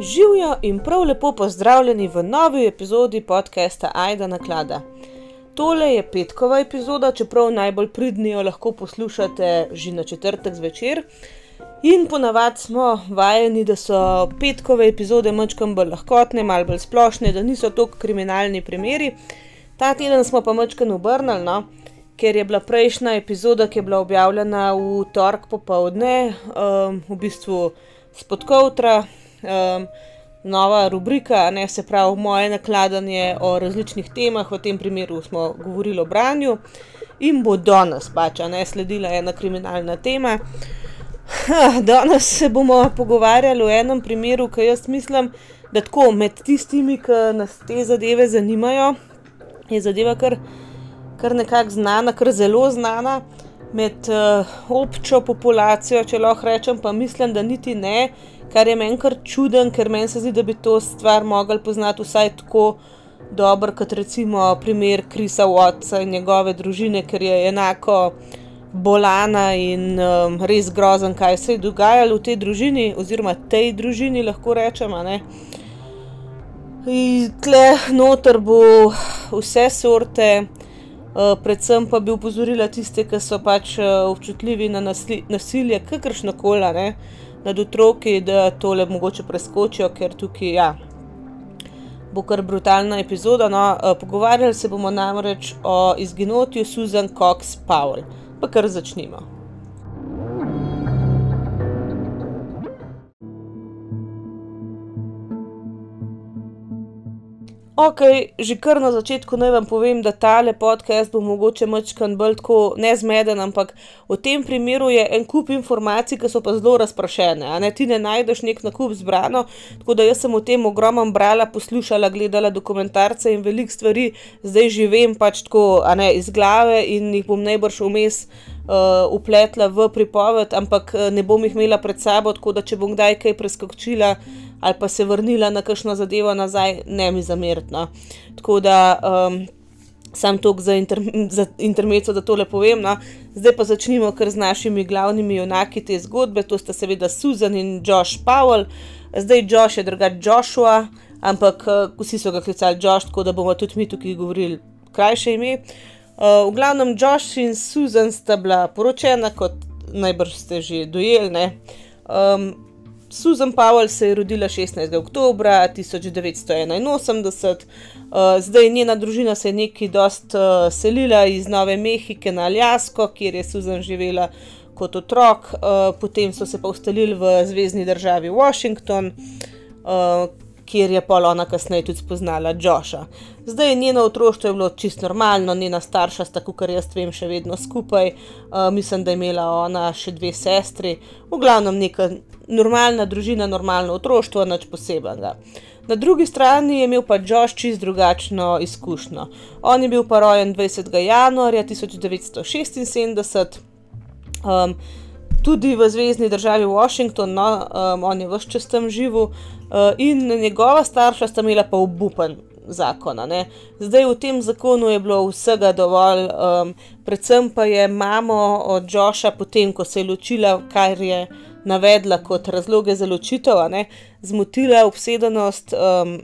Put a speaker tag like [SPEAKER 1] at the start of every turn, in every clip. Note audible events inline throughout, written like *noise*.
[SPEAKER 1] Živijo in prav lepo pozdravljeni v novi epizodi podcasta Aida na klada. Tole je petkova epizoda, čeprav najbolj pridni jo lahko poslušate že na četrtek zvečer. In ponavadi smo vajeni, da so petkove epizode mačkam bolj lahkotne, malo bolj splošne, da niso tako kriminalni primeri. Ta teden smo pa mačkam obrnili, no? ker je bila prejšnja epizoda, ki je bila objavljena v torek popovdne, um, v bistvu spodkovtra um, nova rubrika, ne se pravi moje nakladanje o različnih temah, v tem primeru smo govorili o branju in bo danes pač, ne sledila ena kriminalna tema. Ha, *laughs* danes se bomo pogovarjali o enem primeru, ki jaz mislim, da tako med tistimi, ki nas te zadeve zanimajo, je zadeva kar, kar nekako znana, kar zelo znana. Med uh, občo populacijo, če lahko rečem, pa mislim, da niti ne, kar je meni kar čuden, ker meni se zdi, da bi to stvar mogli poznati vsaj tako dobro, kot recimo primer Krisa Watsa in njegove družine, ker je enako bolana in um, res grozen, kaj se je dogajalo v tej družini, oziroma tej družini, lahko rečemo. Tle noter bo vse sorte. Uh, predvsem pa bi upozorila tiste, ki so pač uh, občutljivi na nasilje, kakršno koli, nad otroki, da tole mogoče preskočijo, ker tukaj ja, bo kar brutalna epizoda. No, eh, pogovarjali se bomo namreč o izginotju Susan Cox Powell. Pa kar začnimo. Ok, že kar na začetku naj vam povem, da tale podcast bo mogoče mačkan bolj tako nezmeden, ampak v tem primeru je en kup informacij, ki so pa zelo razprašene. Ne? Ti ne najdeš nek nakup zbrano, tako da jaz sem o tem ogromno brala, poslušala, gledala dokumentarce in veliko stvari zdaj že vem pač tako ne, iz glave in jih bom najbrž vmes. Uh, upletla v pripoved, ampak uh, ne bom jih imela pred sabo, tako da če bom kdaj kaj preskočila, ali pa se vrnila na kakšno zadevo nazaj, ne mi zamerno. Tako da um, sam tok za, inter, za intermeco, da tole povem. No. Zdaj pa začnimo kar z našimi glavnimi junaki te zgodbe, to sta seveda Susan in Josh Powell. Zdaj Josh je drugačen Joshua, ampak uh, vsi so ga klicali Josh, tako da bomo tudi mi tukaj govorili krajše ime. Uh, v glavnem, Josh in Susan sta bila poročena, kot najbrž ste že dojeli. Um, Susan Powell se je rodila 16. oktober 1981, uh, zdaj njena družina se je nekaj dost uh, selila iz Nove Mehike na Aljasko, kjer je Susan živela kot otrok, uh, potem so se pa ustalili v zvezdni državi Washington. Uh, kjer je pa ona kasneje tudi spoznala Joša. Zdaj njeno otroštvo je bilo čisto normalno, njena starša sta, kot jaz vem, še vedno skupaj, uh, mislim, da je imela ona še dve sestri, v glavnem neka normalna družina, normalno otroštvo, nič posebnega. Na drugi strani je imel pa Josh čist drugačno izkušnjo. On je bil pa rojen 20. januarja 1976. Um, tudi v zvezdni državi Washington, no, um, on je vse čas tam živel, uh, in njegova starša sta imela pa obupen zakon. Zdaj v tem zakonu je bilo vsega dovolj, um, predvsem pa je mamo od Joša, potem ko se je ločila, kar je navedla kot razloge za ločitev, zmotila obsedenost um,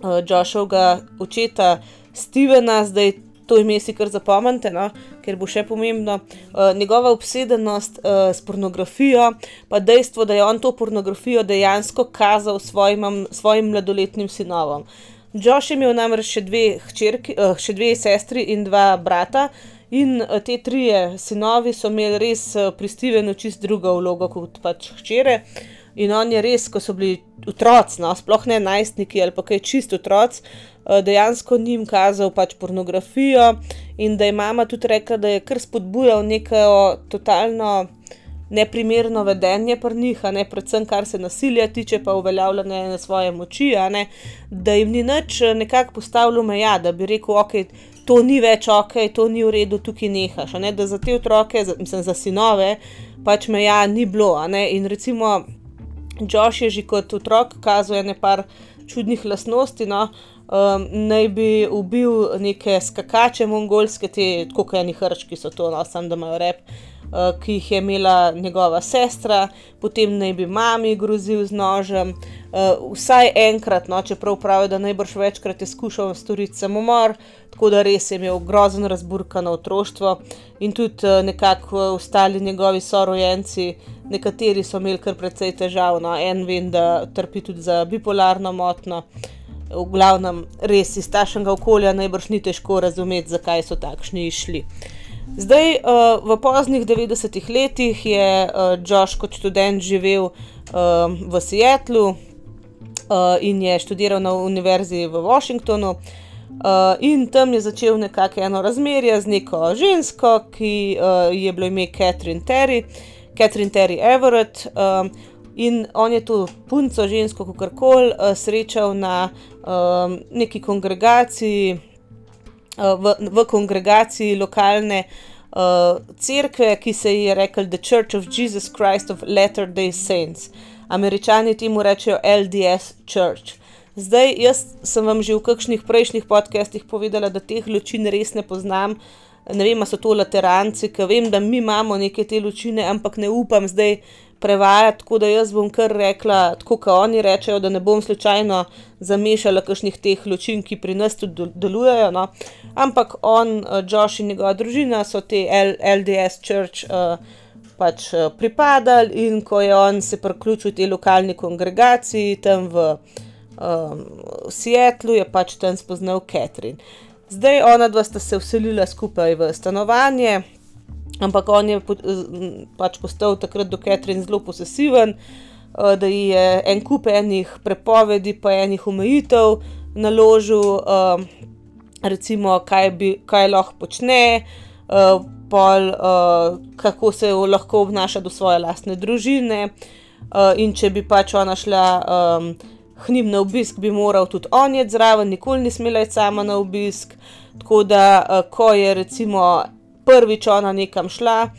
[SPEAKER 1] uh, Joshovega očeta Stevena, zdaj to ime si kar zapomnite, no? ker bo še pomembno. Uh, njegova obsedenost uh, s pornografijo, pa dejstvo, da je on to pornografijo dejansko kazal svojim, svojim mladoletnim sinovom. Josh je imel namreč še dve, hčerki, uh, še dve sestri in dva brata. In te tri sinovi so imeli res pri Stevenu čist drugo vlogo kot pač hčere. In on je res, ko so bili otroci, no, sploh ne najstniki ali pa kaj čist otroci, Eh, dejansko njim kazal pač pornografijo in da je mama tudi rekla, da je kar spodbujal neko totalno neprimerno vedenje pri njih, ne predvsem kar se nasilja tiče, pa uveljavljanje na svoje moči, ne, da jim ni nič eh, nekako postavilo meja, da bi rekel, ok. To ni več ok, to ni v redu, tukaj nehaš. Ne? Da za te otroke, za, mislim, za sinove, pač meja ni bilo. In recimo, Josh je že kot otrok kazal nekaj čudnih lastnosti. No? um, naj bi ubil neke skakače mongolske, te kot eni hrčki so to, no, sam da imajo rep, uh, ki jih je imela njegova sestra, potem naj bi mami grozil z nožem. Uh, vsaj enkrat, no, čeprav pravijo, da najbrž večkrat je skušal storiti samomor, tako da res je imel grozen razburkano otroštvo in tudi uh, nekako ostali njegovi sorojenci, nekateri so imeli kar precej težav. No. En vem, da trpi tudi za bipolarno motno. V glavnem, res iz tašnega okolja najbrž ni težko razumeti, zakaj so takšni išli. Zdaj, uh, v poznih 90-ih letih je uh, Josh kot študent živel uh, v Seattlu, uh, in je študiral na univerzi v Washingtonu. Uh, in tam je začel nekako eno razmerje z neko žensko, ki uh, je bilo ime Catherine Terry, Catherine Terry Everett. Um, in on je to punco, žensko, kako koli, uh, srečal na um, neki kongregaciji, v, v kongregaciji lokalne uh, cerkve, ki se je rekel The Church of Jesus Christ of Latter Day Saints. Američani temu rečejo LDS Church. Zdaj, jaz sem vam že v kakšnih prejšnjih podcastih povedala, da teh ločin res ne poznam. Ne vem, so to lateranci, ki vem, da mi imamo neke te ločine, ampak ne upam zdaj prevajati, tako da jaz bom kar rekla, tako kot oni rečejo, da ne bom slučajno zamešala kakšnih teh ločin, ki pri nas tudi delujejo. No. Ampak on, uh, Josh in njegova družina so te L LDS Church. Uh, pač eh, pripadali, in ko je on se priključil tej lokalni kongregaciji tam v um, Seattlu, je pač tam spoznal Catherine. Zdaj ona dva sta se vselila skupaj v stanovanje, ampak on je pač postal takrat do Catherine zelo posesiven, uh, da ji je en kup enih prepovedi, pa enih omejitev naložil, uh, recimo, kaj, bi, kaj lahko počne. Uh, pol, kako se lahko obnaša do svoje lastne družine. In če bi pač ona šla hnim na obisk, bi moral tudi on iti zraven, nikoli ni smela iti sama na obisk. Tako da, ko je recimo prvič ona nekam šla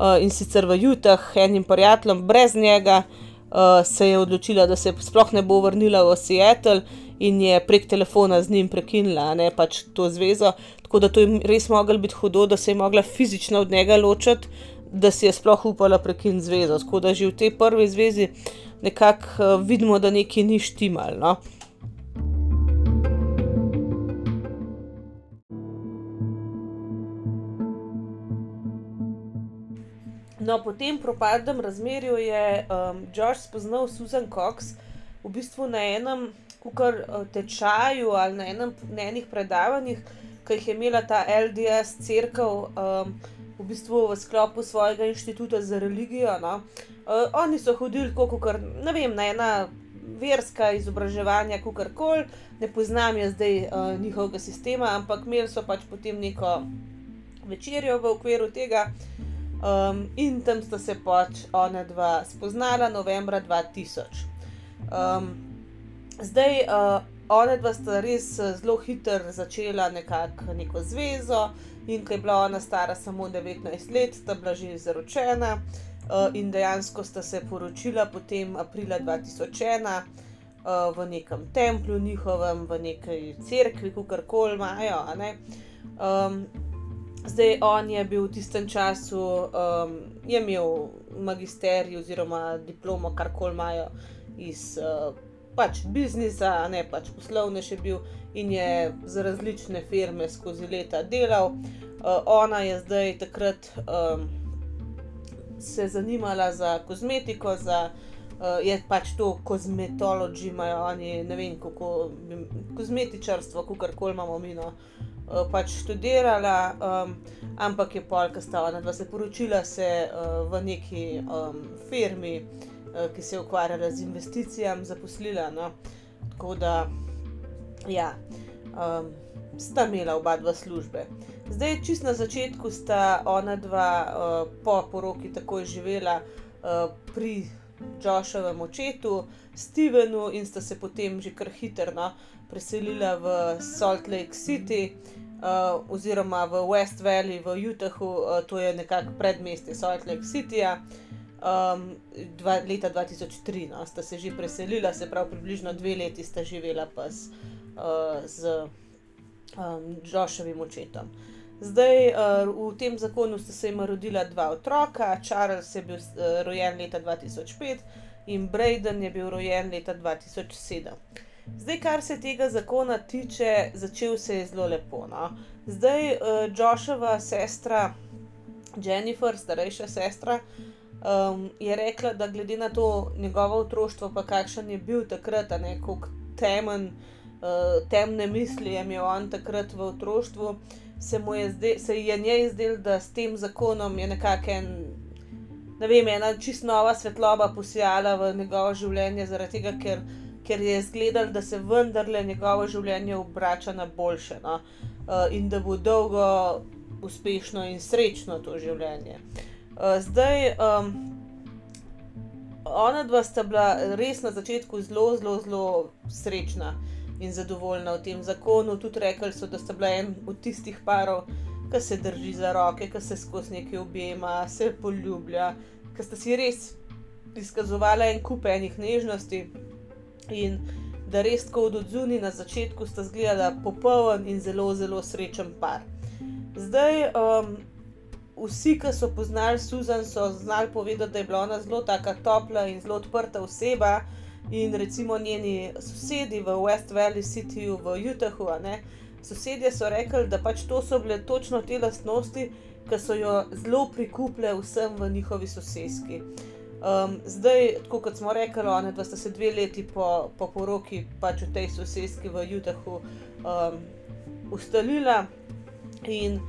[SPEAKER 1] uh, in sicer v Jutah, enim prijateljem, brez njega, uh, se je odločila, da se sploh ne bo vrnila v Seattle in je prek telefona z njim prekinila ne, pač to zvezo. Tako da to je res moglo biti hudo, da se je mogla fizično od njega ločiti, da si je sploh upala prekiniti zvezo. Tako da že v tej prvi zvezi nekako uh, vidimo, da nekaj ni štimal. No. No, po tem propadnem razmerju je um, Josh spoznal Susan Cox v bistvu na enem kukar, uh, tečaju ali na, enem, na enih predavanjih, ki jih je imela ta LDS crkva um, v bistvu v sklopu svojega inštituta za religijo. No. Uh, oni so hodili kot ne vem, na ena verska izobraževanja, kar koli, ne poznam jaz zdaj uh, njihovega sistema, ampak imeli so pač potem neko večerjo v okviru tega. Um, in tam sta se pač ona dva spoznala novembra 2000. Um, zdaj, uh, ona dva sta res uh, zelo hitro začela nekako neko zvezo, in ko je bila ona stara samo 19 let, sta bila že zaročena uh, in dejansko sta se poročila potem aprila 2001 uh, v nekem templju njihovem, v neki cerkvi, kar koli imajo. Um, zdaj on je bil v tistem času, um, je imel magisterij oziroma diplomo, kar koli imajo iz. Uh, pač biznisa, ne pač poslovne še bil in je za različne firme skozi leta delal. Uh, ona je zdaj takrat um, se zanimala za kozmetiko, za uh, je pač to kozmetologi, imajo oni ne vem kako, kozmetičarstvo, kako koli imamo mi. No. Uh, pač študirala, um, ampak je polka stala, da se poročila se uh, v neki um, firmi, uh, ki se je ukvarjala z investicijami, zaposlila. No? Tako da, ja, um, sta imela oba dva službe. Zdaj, čist na začetku sta ona dva uh, po poroki takoj živela uh, pri Joshovem očetu, Stevenu, in sta se potem že kar hitro no, preselila v Salt Lake City. Uh, oziroma v West Valley, v Utahu, uh, to je nekako predmestje Salt Lake City. -ja um, dva, leta 2003, no, sta se že preselila, se pravi, približno dve leti sta živela pa s, uh, z um, Joshovim očetom. Zdaj, uh, v tem zakonu sta se jim rodila dva otroka, Charles je bil uh, rojen leta 2005 in Braden je bil rojen leta 2007. Zdaj, kar se tega zakona tiče, začel se je zelo lepo. No? Zdaj, uh, Joshova sestra, Jennifer, starejša sestra, um, je rekla, da glede na to njegovo otroštvo, pa kakšen je bil takrat, kako temen, uh, temne misli je imel on takrat v otroštvu, se, je, zdel, se je njej zdel, da s tem zakonom je nekako en. Ne vem, ena čisto nova svetloba posijala v njegovo življenje, zaradi tega, ker, ker je izgledal, da se vendarle njegovo življenje obrača na boljše no? uh, in da bo dolgo uspešno in srečno to življenje. Uh, zdaj, um, ona dva sta bila res na začetku zelo, zelo, zelo srečna in zadovoljna v tem zakonu. Tudi rekli so, da sta bila en od tistih parov, ki se drži za roke, ki se skozi nekaj objema, se poljublja, ki sta si res izkazovala en kup enih nežnosti. In da res tako od odzuni na začetku sta zgledala popoln in zelo, zelo srečen par. Zdaj, um, vsi, ki so poznali Susan, so znali povedati, da je bila ona zelo tako topla in zelo odprta oseba. In recimo njeni sosedi v West Valley Cityju v Utahu, sosedje so rekli, da pač to so bile točno te lastnosti, ki so jo zelo prikupile vsem v njihovi sosedski. Um, zdaj, kot smo rekli, one, da sta se dve leti po, po poroki pač v tej sosedski v Utahu um, ustalila in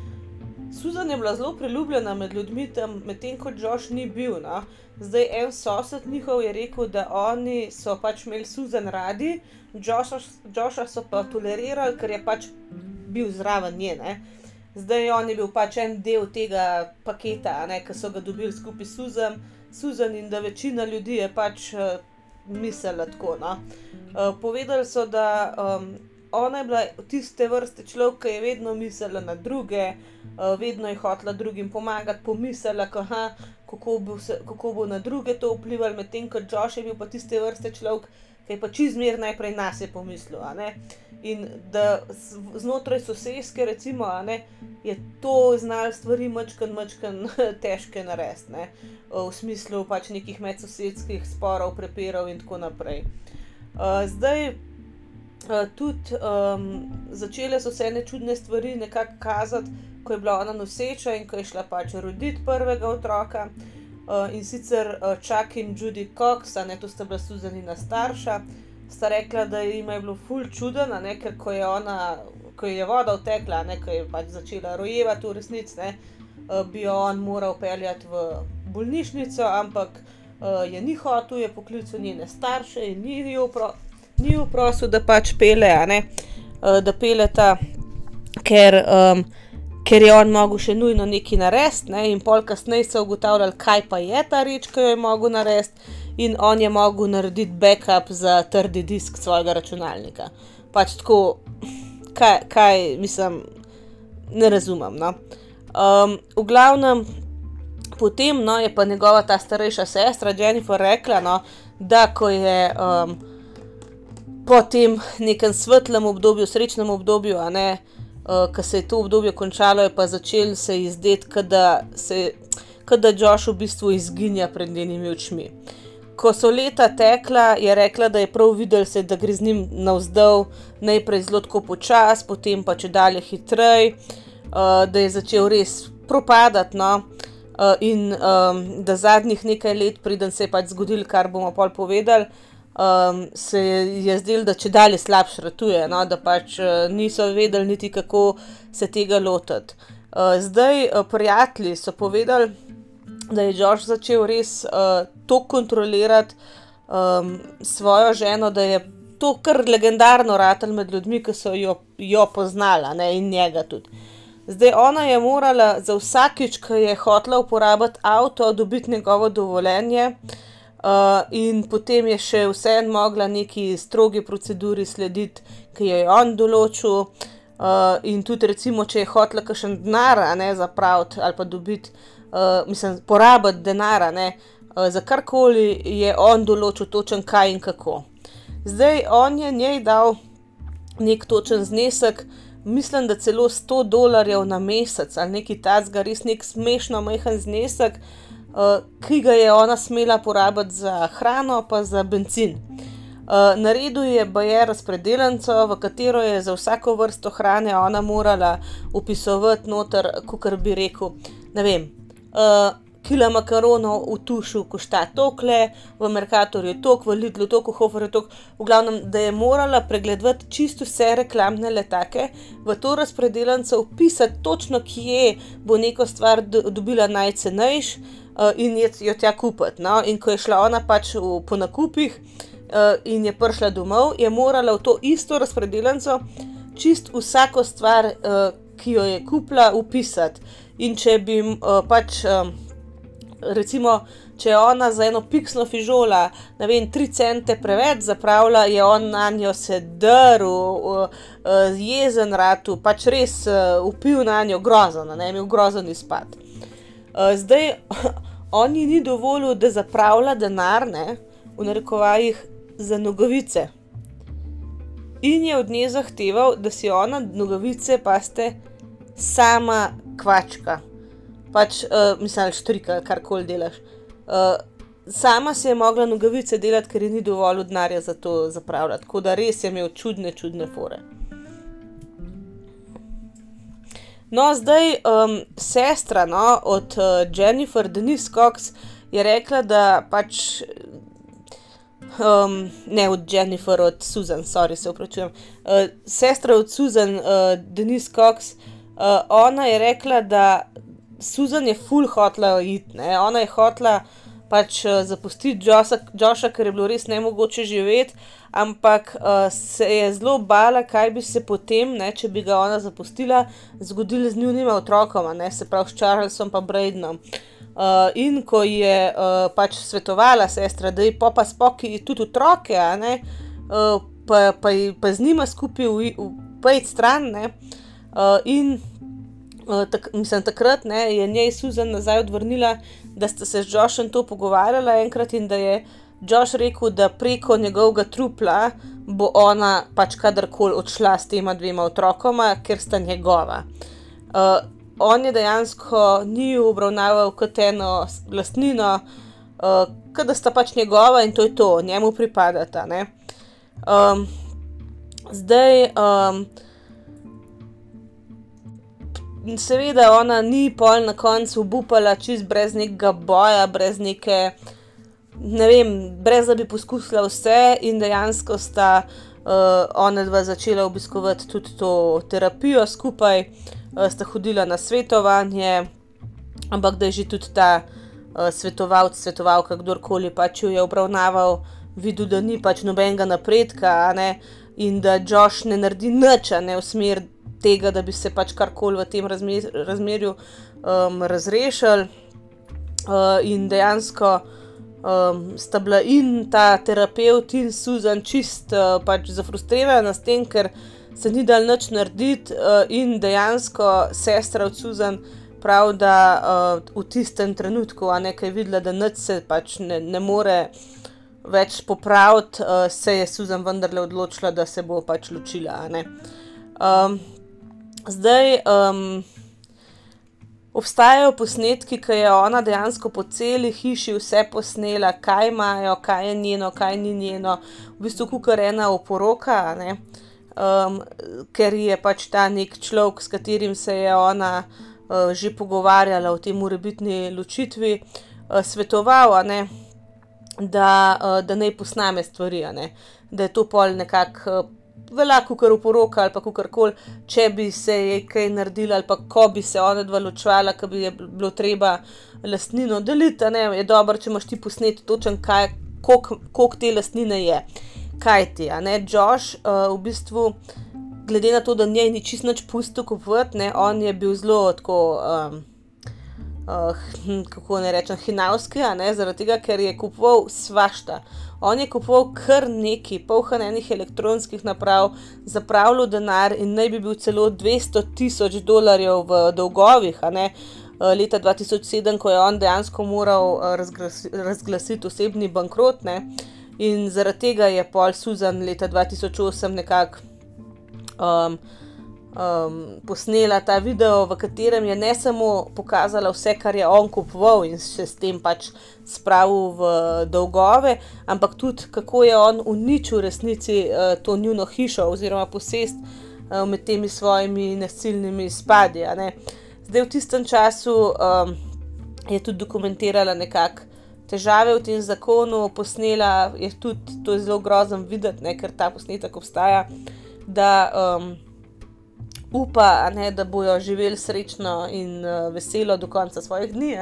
[SPEAKER 1] Suzan je bila zelo priljubljena med ljudmi tam, medtem ko Josh ni bil. No? Zdaj, en sosed njihov je rekel, da oni so pač imeli Suzan radi, Josha, Josha so pa tolerirali, ker je pač bil zraven nje. Ne? Zdaj on je bil pač en del tega paketa, ki so ga dobili skupaj s Suzan, Suzan in da večina ljudi je pač uh, mislila tako. No? Uh, povedali so, da um, ona je bila tiste vrste človek, ki je vedno mislila na druge, uh, vedno je hotela drugim pomagati, pomislila, aha, kako, bo se, kako bo na druge to vplivalo, medtem ko Josh je bil pa tiste vrste človek, ki je pa čizmer najprej nas je pomislil. In da znotraj sosedske, recimo, ne, je to znal stvari mačken, mačken, *laughs* težke narediti, v smislu pač nekih medsosedskih sporov, prepirov in tako naprej. Uh, zdaj, Uh, tudi um, začele so se ene čudne stvari nekako kazati, ko je bila ona noseča in ko je šla pač roditi prvega otroka. Uh, in sicer uh, Chuck in Judy Cox, ne to sta bila Suzanina starša, sta rekla, da jim je bilo ful čuden, ne, ker ko je ona, ko je voda vtekla, ne, ko je pač začela rojevati v resnici, ne, uh, bi jo on moral peljati v bolnišnico, ampak uh, je ni hotel, je poklical njene starše in ni jo prav ni vprosil, da pač pele, uh, da pele ta, ker, um, ker je on mogel še nujno nekaj narediti, ne? in pol kasneje so ugotavljali, kaj pa je ta reč, ki jo je mogel narediti, in on je mogel narediti backup za trdi disk svojega računalnika. Pač tako, kaj, kaj mislim, ne razumem. No? Um, v glavnem, potem no, je pa njegova ta starejša sestra Jennifer rekla, no, da ko je. Um, po tem nekem svetlem obdobju, srečnem obdobju, uh, eh, ki se je to obdobje končalo, je pa začel se izdeti, da se da Josh v bistvu izginja pred njenimi očmi. Ko so leta tekla, je rekla, da je prav videl, se, da gre z njim navzdol, najprej zelo počas, potem pa če dalje hitreje, uh, da je začel res propadati. No? Uh, in um, da zadnjih nekaj let, preden se je pač zgodil, kar bomo pol povedali, um, se je zdelo, da če dalje slabše ratuje, no? da pač uh, niso vedeli niti kako se tega lotiti. Uh, zdaj, uh, prijatelji so povedali, da je Josh začel res uh, to kontrolirati um, svojo ženo, da je to kar legendarno ratelj med ljudmi, ki so jo, jo poznala ne? in njega tudi. Zdaj ona je morala za vsakič, ki je hotela uporabiti avto, dobiti njegovo dovoljenje. Uh, Uh, in potem je še vseeno mogla neki strogi proceduri slediti, ki jo je on določil. Uh, in tudi, recimo, če je hotela kakšen denar zapraviti ali pa dobiti, uh, mislim, porabiti denar uh, za karkoli, je on določil točen kaj in kako. Zdaj on je njej dal nek točen znesek, mislim, da celo 100 dolarjev na mesec ali neki tacga, res nek smešno majhen znesek. uh, ki ga je ona smela porabiti za hrano, pa za benzin. Uh, naredil je BR razpredelnico, v katero je za vsako vrsto hrane ona morala upisovati noter, kot bi rekel, ne vem. Uh, kila makaronov v tušu košta tokle, v Merkatorju tok, v Lidlu tok, v Hoferju tok, v glavnem, da je morala pregledati čisto vse reklamne letake, v to razpredelnico upisati točno, kje bo neko stvar dobila najcenejš uh, in jo tja kupiti. No? In ko je šla ona pač v, po nakupih uh, in je prišla domov, je morala v to isto razpredelnico čist vsako stvar, uh, ki jo je kupila, upisati. In če bi uh, pač. Uh, recimo, če je ona za eno piksno fižola, ne vem, tri cente preveč zapravlja, je on na njo sedrl, jezen ratu, pač res upil na njo grozen, ne imel grozen izpad. Zdaj, *laughs* oni ni dovolil, da zapravlja denar, ne, v narekovajih, za nogavice. In je od nje zahteval, da si ona nogavice, pa ste sama kvačka pač, uh, mislim, štrika, kar koli delaš. Uh, sama si je mogla nogavice delati, ker ji ni dovolj denarja za to zapravljati. Tako da res je imel čudne, čudne fore. No, zdaj um, sestra no, od uh, Jennifer Denise Cox je rekla, da pač. Um, ne od Jennifer, od Susan, sorry, se upravičujem. Uh, sestra od Susan, uh, Denise Cox, uh, ona je rekla, da Susan je full hotla iti, ona je hotla pač uh, zapustiti Joša, ker je bilo res ne mogoče živeti, ampak uh, se je zelo bala, kaj bi se potem, ne, če bi ga ona zapustila, zgodilo z njunima otrokoma, ne, se pravi s Charlesom in Braidnom. Uh, in ko je uh, pač svetovala sestra, da je pa pa spoki tudi otroke, ne, uh, pa, pa, pa z njima skupaj v, v pet stran, ne, uh, in Eh, tak, mislim, takrat ne, je njej Susan nazaj odvrnila, da sta se z Joshom to pogovarjala enkrat in da je Josh rekel, da preko njegovega trupla bo ona pač kadarkoli odšla s tema dvema otrokoma, ker sta njegova. Uh, on je dejansko ni obravnaval kot eno lastnino, uh, da sta pač njegova in to je to, njemu pripadata. Um, zdaj. Um, seveda ona ni pol na koncu upala, čist brez nekega boja, brez neke, ne vem, brez da bi poskusila vse in dejansko sta uh, ona dva začela obiskovati tudi to terapijo skupaj, uh, sta hodila na svetovanje, ampak da je že tudi ta uh, svetovalec, svetovalka, kdorkoli pač jo je obravnaval, videl, da ni pač nobenega napredka, ne. In da Josh ne naredi nič, ne v smer, tega, da bi se pač karkoli v tem razmer, razmerju um, razrešili. Uh, in dejansko um, sta bila in ta terapeut in Susan čist uh, pač zafrustrirana s tem, ker se ni dal nič narediti, uh, in dejansko sestra od Susan. Prav, da uh, v tistem trenutku, a nekaj videla, da noč se pač ne, ne more več popraviti, uh, se je Susan vendarle odločila, da se bo pač ločila. Um, Zdaj um, obstajajo posnetki, ki je ona dejansko po celi hiši vse posnela, kaj imajo, kaj je njeno, kaj ni njeno, v bistvu kukar ena oporoka, um, ker je pač ta nek človek, s katerim se je ona uh, že pogovarjala o tem urebitni ločitvi, uh, svetoval, da, uh, da naj posname stvari, da je to pol nekako. Uh, veliko kar uporoka ali pa kar koli, če bi se je kaj naredila ali pa ko bi se ona dva ločvala, ki bi je bilo treba lastnino deliti, ne, je dobro, če imaš ti posnet točen, kaj, koliko te lastnine je. Kaj ti, a ne, Josh, uh, v bistvu, glede na to, da njej ni čist nič pusto kupovati, ne, on je bil zelo tako. Um, Uh, kako ne rečem, hinavski, zaradi tega, ker je kupoval svašta. On je kupoval kar neki, polhanenih elektronskih naprav, zapravljal denar in naj bi bil celo 200 tisoč dolarjev v dolgovih. Leta 2007, ko je on dejansko moral razglasiti osebni bankrot, ne? in zaradi tega je Paul Susan leta 2008 nekako um, um, posnela ta video, v katerem je ne samo pokazala vse, kar je on kupoval in se s tem pač spravil v dolgove, ampak tudi kako je on uničil resnici uh, to njuno hišo oziroma posest uh, med temi svojimi nasilnimi spadi. Zdaj v tistem času um, je tudi dokumentirala nekako. Težave v tem zakonu, posnela je tudi, to je zelo grozno videti, ne, ker ta posnetek obstaja, da um, upa, ne, da bojo živeli srečno in uh, veselo do konca svojih dni.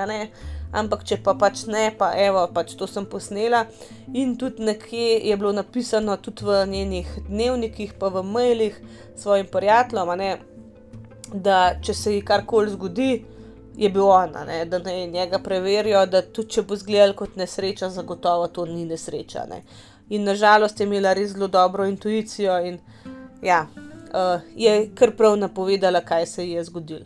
[SPEAKER 1] Ampak, če pa pač ne, pa evo, pač to sem posnela. In tudi nekje je bilo napisano, tudi v njenih dnevnikih, pa v mailih svojim prijateljem, ne, da če se ji karkoli zgodi, je bil ona, ne, da naj njega preverijo, da tudi če bo zgledal kot nesreča, zagotovo to ni nesreča. Ne. In nažalost je imela res zelo dobro intuicijo in ja uh, je kar prav napovedala, kaj se je zgodilo.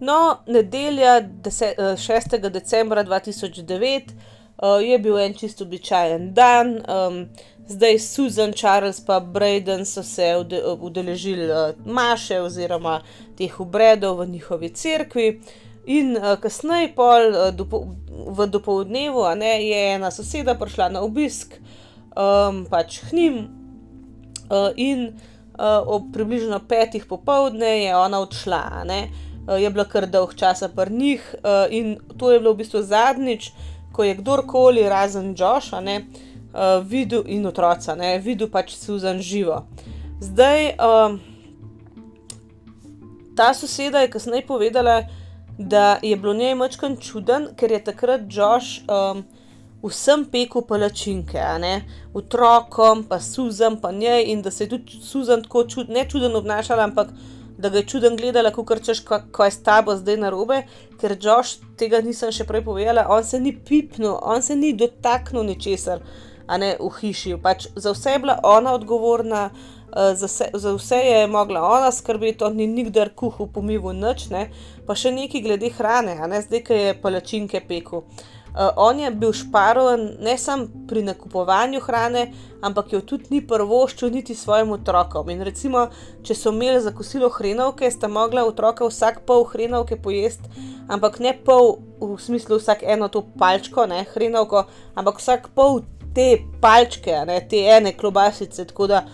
[SPEAKER 1] No, nedelja 6. Eh, decembra 2009 uh, je bil en čisto običajen dan, um, zdaj Susan, Charles in Braden so se udeležili uh, maše oziroma teh obredov v njihovi cerkvi. In uh, kasneje, pol, uh, dopo, v dopolednevu, je ena soseda prišla na obisk, um, pač hnim, uh, in uh, ob približno petih popovdne je ona odšla. Uh, je bila kar dolg časa pri njih, uh, in to je bilo v bistvu zadnjič, ko je kdorkoli, razen Joša, uh, videl in otroca, ne, videl pač Susan živo. Zdaj, uh, ta soseda je kasneje povedala, da je bilo njej mačkan čuden, ker je takrat Josh um, vsem pekel palačinke, otrokom, pa Susan, pa njej, in da se je tudi Susan tako čud, ne čuden obnašala, ampak da ga je čuden gledala, kot češ, ko je s tabo zdaj na robe, ker Josh tega nisem še prej povedala, on se ni pipnil, on se ni dotaknil ničesar, a ne v hiši. Pač za vse je bila ona odgovorna. Eh, za, se, za vse je mogla ona skrbeti, ni nikdar kuhal, pomival noč, ne? pa še nekaj glede hrane, ne zdaj, ki je palačinke pekel. Uh, on je bil šparovan ne samo pri nakupovanju hrane, ampak jo tudi ni prvoščil niti svojim otrokom. In recimo, če so imeli za kosilo hrenovke, sta mogla otroka vsak pol hrenovke pojesti, ampak ne pol v smislu vsak eno to palčko, ne hrenovko, ampak vsak pol te palčke, ne te ene klobasice. Tako da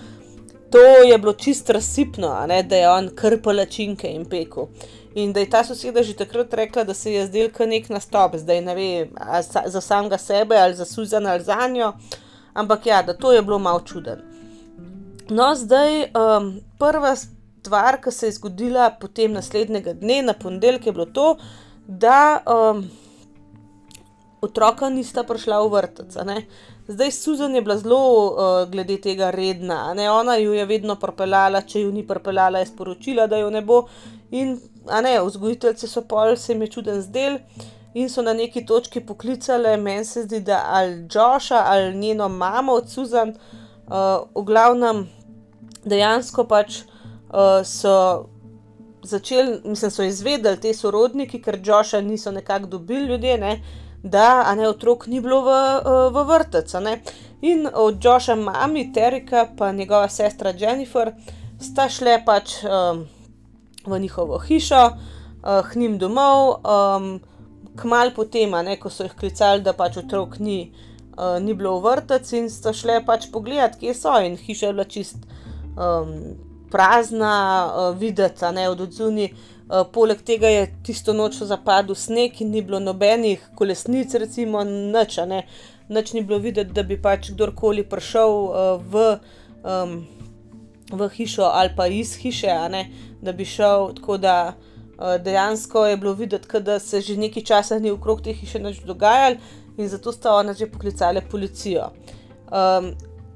[SPEAKER 1] to je bilo čisto razsipno, ne, da je on krpalačinke in pekel. In da je ta soseda že takrat rekla, da se je zdel kot nek nastop, zdaj ne ve, za samega sebe ali za Suzana ali za njo, ampak ja, da to je bilo malo čuden. No, zdaj um, prva stvar, ki se je zgodila potem naslednjega dne, na ponedeljek, je bilo to, da um, otroka nista prišla v vrtec. Zdaj Susan je bila zelo uh, glede tega redna, ne? ona jo je vedno propeljala, če jo ni propeljala, je sporočila, da jo ne bo. In ne, vzgojiteljce so pol, se mi je čuden zdel in so na neki točki poklicali, meni se zdi, da ali Joša ali njeno mamo od Susan, uh, v glavnem dejansko pač uh, so. Začeli, mislim, so izvedeli te sorodniki, ker Joša niso nekako dobili ljudje, ne, uh, da ne, otrok ni bilo v, eh, v vrtec. In od Joša, mami Terika, pa njegova sestra Jennifer, sta šle pač um, v njihovo hišo, uh, k njim domov, um, kmal potem, ne, ko so jih klicali, da pač otrok ni, uh, ni bilo v vrtec, in sta šle pač pogledat, kje so. In hiša je bila čist um, prazna, uh, videti, ne od odzuni. Uh, poleg tega je tisto noč zapadel sneg in ni bilo nobenih kolesnic, recimo, noč, ne. Noč ni bilo videti, da bi pač kdorkoli prišel uh, v, v hišo ali pa iz hiše, da bi šel. Tako da uh, dejansko je bilo videti, da se že nekaj časa ni okrog te hiše več dogajalo in zato sta ona že poklicali policijo. Um,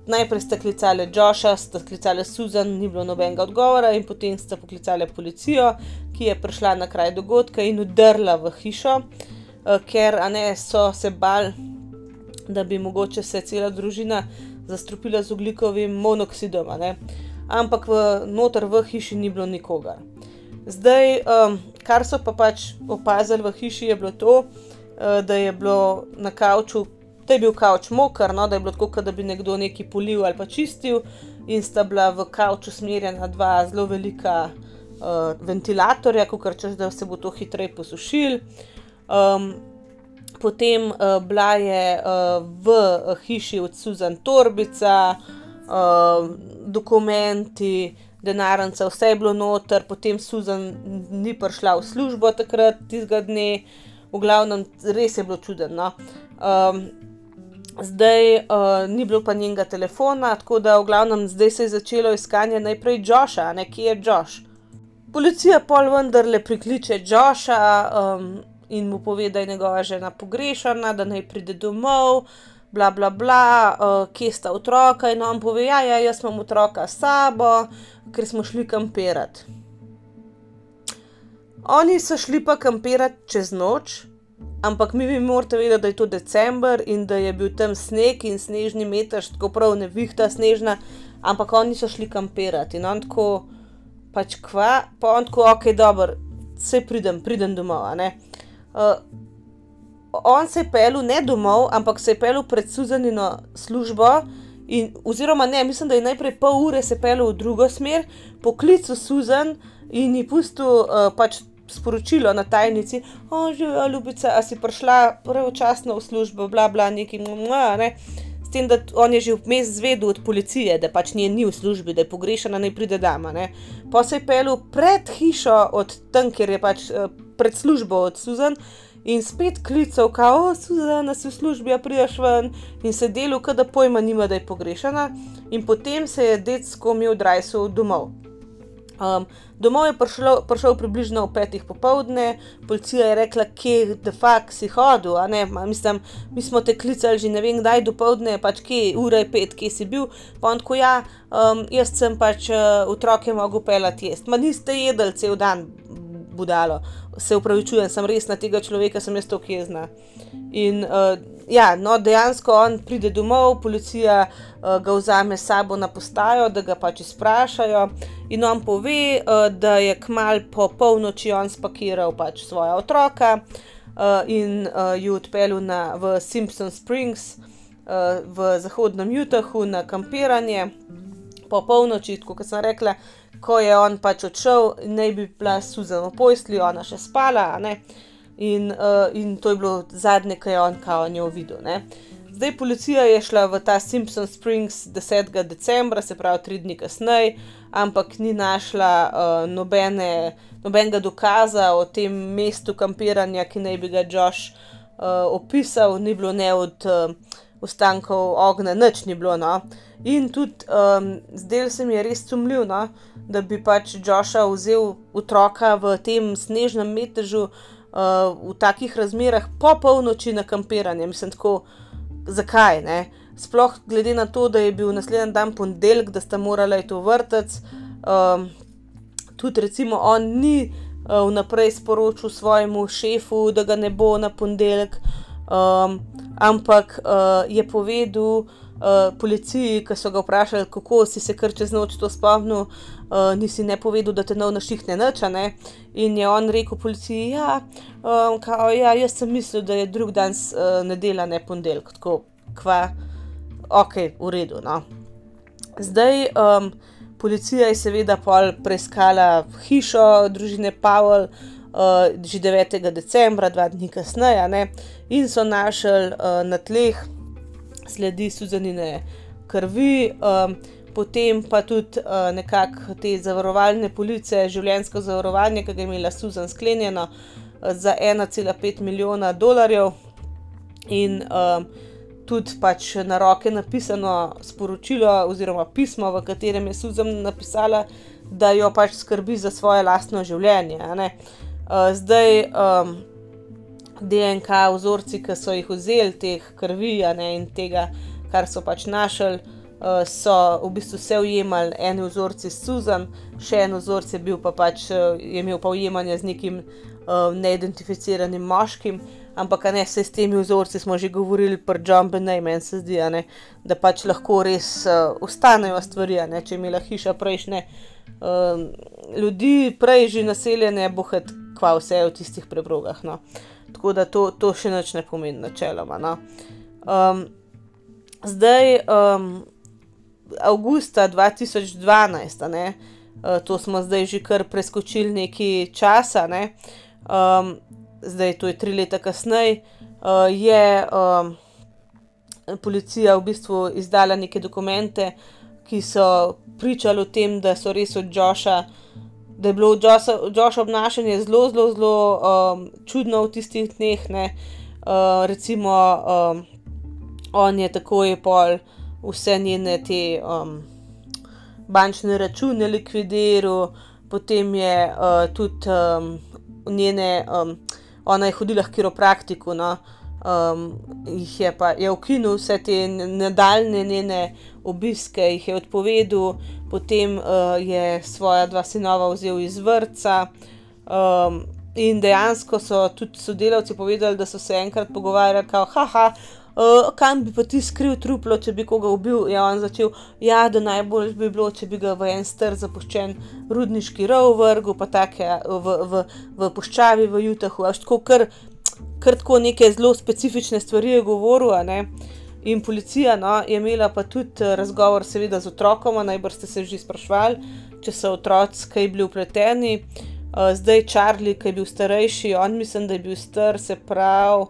[SPEAKER 1] najprej sta klicali Joša, sta klicali Susan, ni bilo nobenega odgovora, in potem sta poklicali policijo, ki je prišla na kraj dogodka in udrla v hišo, uh, ker ne, so se bal, da bi mogoče se cela družina zastrupila z ugljikovim monoksidom, ampak v, noter v hiši ni bilo nikogar. Zdaj, um, kar so pa pač opazili v hiši, je bilo to, uh, da je bilo na kavču, da je bil kavč moker, no, da je bilo tako, da bi nekdo nekaj polil ali pa čistil, in sta bila v kavču smerjena dva zelo velika uh, ventilatorja, kot češ, da se bo to hitreje posušil. Um, potem uh, bila je uh, v hiši od Suzan Torbica, uh, dokumenti, denarnica, vse je bilo noter, potem Suzan ni prišla v službo takrat, tistega dne, v glavnem, res je bilo čudno. Um, zdaj uh, ni bilo pa njenega telefona, tako da v glavnem zdaj se je začelo iskanje najprej Joša, ne kje je Još. Policija pol vendarle prikliče Joša. Um, in mu pove, da je njegova žena pogrešana, da naj pride domov, bla bla bla, uh, kje sta otroka. In on pove, ja, ja, jaz imam otroka s sabo, ker smo šli kampirati. Oni so šli pa kampirati čez noč, ampak mi bi morali vedeti, da je to decembr in da je bil tam sneg in snežni metež, tako prav ne vihta snežna, ampak oni so šli kampirati in on tako, pač kva, pa on tako, ok, dobro, se pridem, pridem domov. Uh, on se je pelil ne domov, ampak se je pelil pred Suzanino službo. In, oziroma, ne, mislim, da je najprej pol ure se pelil v drugo smer, poklical Suzan in ji pustil uh, pač sporočilo na tajnici, oživijo, ljubica, a si prišla pravočasno v službo, bla bla, neki mma, ne. S tem, da on je že vmes zvedel od policije, da pač nje ni v službi, da je pogrešana, naj pride dama. Ne. Pa se je pelil pred hišo od tam, kjer je pač uh, pred službo od Suzan. In spet klical, kao, Suzana, si v službi, a priješ ven, in se delo, da pojma nima, da je pogrešana, in potem se je detsko imel drajsov domov. Um, domov je prišlo, prišel približno ob petih popovdne, policija je rekla, kje de facto si hodil, a ne, Ma, mislim, mi smo te klicali že ne vem kdaj do povdne, pač kje, ura je pet, kje si bil, pa on ko ja, um, jaz sem pač uh, otroke mogel pelati jesti, ma niste jedli cel dan, budalo, se upravičujem, sem res na tega človeka, sem jaz to kjezna. In uh, ja, no, dejansko on pride domov, policija uh, ga vzame s sabo na postajo, da ga pač izprašajo. In on pove, uh, da je kmal po polnoči on spakiral pač svoja otroka uh, in uh, ju odpeljal v Simpson Springs uh, v zahodnem Utahu na kampiranje. Po polnoči, kot sem rekla, ko je on pač odšel, naj bi bila Suzana v posli, ona še spala. In, uh, in to je bilo zadnje, kar je on kao njo videl. Ne? Zdaj policija je šla v ta Simpson Springs 10. decembra, se pravi tri dni kasneje, ampak ni našla uh, nobene, nobenega dokaza o tem mestu kampiranja, ki naj bi ga Josh uh, opisal, ni bilo ne od. Uh, ostankov ognja, nič ni bilo. No. In tudi um, zdaj se mi je res sumljiv, no, da bi pač Joša vzel otroka v tem snežnem metežu uh, v takih razmerah po polnoči na kampiranje. Mislim, tako, zakaj ne? Sploh glede na to, da je bil naslednji dan ponedeljek, da sta morala iti v vrtec. Um, tudi recimo on ni uh, vnaprej sporočil svojemu šefu, da ga ne bo na ponedeljek. Um, ampak uh, je povedal uh, policiji, ki so ga vprašali, kako si se kar čez noč to spomnil, uh, nisi ne povedal, da te nov naših ne nača. Ne? In je on rekel policiji, ja, um, ja, jaz sem mislil, da je drug dan uh, nedela, ne ponedeljek, tako kva, ok, v redu. No? Zdaj. Um, Policija je seveda preiskala hišo družine Pavel, uh, že 9. decembra, dva dni kasneje, ne? in so našli uh, na tleh sledi Suzanine krvi, um, potem pa tudi uh, nekako te zavarovalne police, življenjsko zavarovanje, ki ga je imela Suzan sklenjeno uh, za 1,5 milijona dolarjev. In um, tudi pač na roke napisano sporočilo, oziroma pismo, v katerem je Suzan napisala, da jo pač skrbi za svoje lastno življenje. Uh, zdaj, um, DNK vzorci, ki so jih vzeli, teh krvi ne, in tega, kar so pač našli, uh, so v bistvu vse ujemali, eni vzorci s Suzan, še en vzorec je bil pa pač, uh, je imel pa ujemanje z nekim uh, neidentificiranim moškim. Ampak ne, se s temi vzorci smo že govorili, pri John Benej, meni se zdi, ne, da pač lahko res uh, ostanejo stvari. Ne, če je imela hiša prejšnje uh, ljudi, prej že naseljene, bohet kva vse v tistih preprogah. No. tako da to, to še nič ne pomeni, načeloma. No. Um, zdaj, um, avgusta 2012, ne, uh, to smo zdaj že kar preskočili nekaj časa, ne, um, zdaj to je tri leta kasneje, uh, je um, policija v bistvu izdala neke dokumente, ki so pričali o tem, da so res od Joša. Da je bilo Joša obnašanje zelo, zelo, zelo um, čudno v tistih dneh. Uh, recimo, um, on je takoj pol vse njene te um, bančne račune likvidiral, potem je uh, tudi um, njene, um, ona je hodila k kiropraktiku. No, um, jih je pa je ukinil vse te nadaljne njene obiske, jih je odpovedal, potem uh, je svoja dva sinova vzel iz vrca. Um, in dejansko so tudi sodelavci povedali, da so se enkrat pogovarjali, da. Uh, kam bi pa ti skril truplo, če bi koga ubil? Ja, on začel, ja, da najbolj bi bilo, če bi ga v en str zapuščen rudniški rov vrgel, pa tako v, v, v puščavi v Jutahu. Až tako, kar kar tako neke zelo specifične stvari je govoril. In policija no, je imela pa tudi eh, razgovor, seveda, z otrokom, najbrž ste se že sprašvali, če so otroci kaj bili upleteni. Uh, zdaj, Charlie, ki je bil starejši, on mislim, da je bil star, se pravi,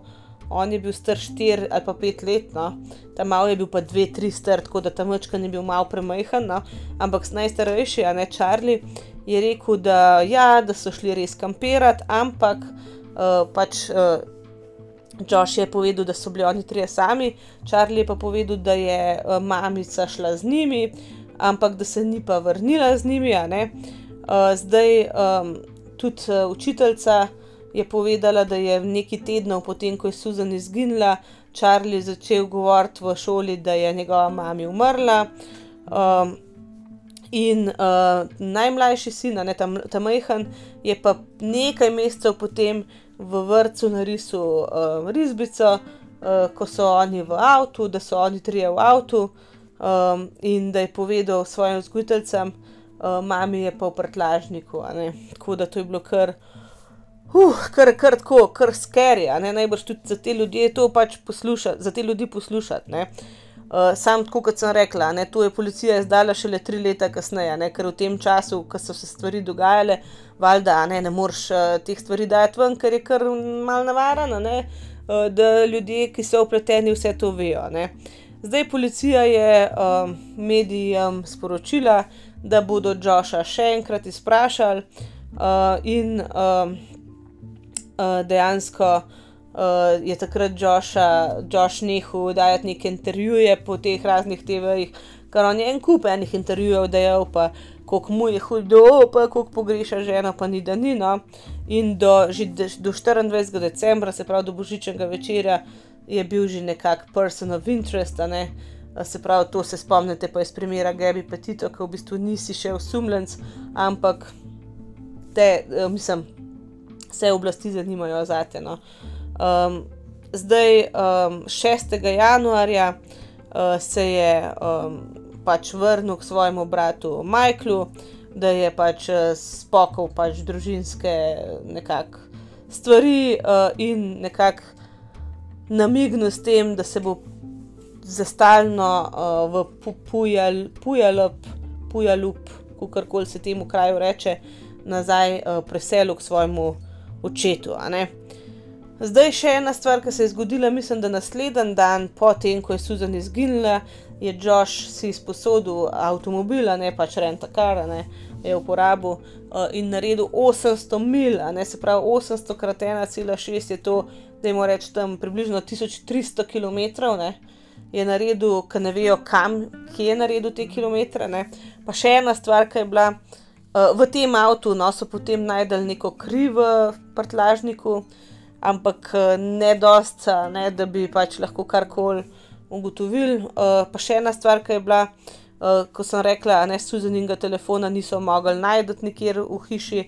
[SPEAKER 1] on je bil star 4 ali pa 5 let, no. ta mal je bil pa 2-3 star, tako da ta mačka ni bil mal premajhen, no. ampak najstarejši, a ne Charlie, je rekel, da, ja, da so šli res kampirati, ampak uh, pač. Uh, Josh je povedal, da so bili oni trije sami, Charlie je pa povedal, da je uh, mamica šla z njimi, ampak da se ni pa vrnila z njimi. Uh, zdaj um, tudi uh, učiteljica je povedala, da je nekaj tednov potem, ko je Susan izginila, Charlie začel govoriti v šoli, da je njegova mama umrla. Um, in uh, najmlajši sin, ne ta, ta majhen, je pa nekaj mesecev potem v vrtu narisal um, risbico, uh, ko so oni v avtu, da so oni trije v avtu um, in da je povedal svojim vzgojiteljcem, uh, mami je pa v prtlažniku. Tako da to je bilo kar. Uh, kar, kar tako, kar skeri, najbrž tudi za te ljudi to pač poslušati, za te ljudi poslušati. Uh, sam, tako kot sem rekla, ne, to je policija izdala šele tri leta kasneje, ne, ker v tem času, ko so se stvari dogajale, valjda ne, ne moreš uh, teh stvari dati ven, ker je kar mal navarano, uh, da ljudje, ki so upleteni, vse to vejo. Ne. Zdaj policija je uh, medijem sporočila, da bodo Joša še enkrat izprašali uh, in uh, uh, dejansko uh, je takrat Josh nehal dajati neke intervjuje po teh raznih TV-jih, kar on je en kup enih intervjujev dejal, pa koliko mu je hudo, pa koliko pogreša žena, pa ni da ni. No. In do, do 24. decembra, se pravi do božičnega večera, je bil že nekak person of interest. Ne. Se pravi, to se spomnite pa iz primera Gabi Petito, ki v bistvu nisi še osumljenc, ampak te, mislim, vse oblasti zanimajo za te. No. Um, zdaj, um, 6. januarja, uh, se je um, pač vrnil k svojemu bratu Michaelu, da je pač uh, spokal pač družinske nekak stvari uh, in nekako namignil s tem, da se bo za stalno uh, v Pujalup, Pujalup, kako koli se temu kraju reče, nazaj uh, preselil k svojemu očetu. Zdaj še ena stvar, ki se je zgodila, mislim, da naslednji dan, potem ko je Susan izginila, je Josh si izposodil avtomobil, ne pač renta kar, ne je uporabil uh, in naredil 800 mil, ne se pravi 800 krat 1,6 je to, da jim reč tam približno 1300 km. Ne. Je naredil, ki ne vejo, kam je naredil te kilometre. Ne. Pa še ena stvar, ki je bila v tem avtu, no so potem najdel neko krivo prtlažniku, uh, ampak eh, ne dost, ne, da bi pač lahko karkoli ugotovili. Uh, pa še ena stvar, ki je bila, ko sem rekla, da Suzaninga telefona niso mogli najti nikjer v hiši.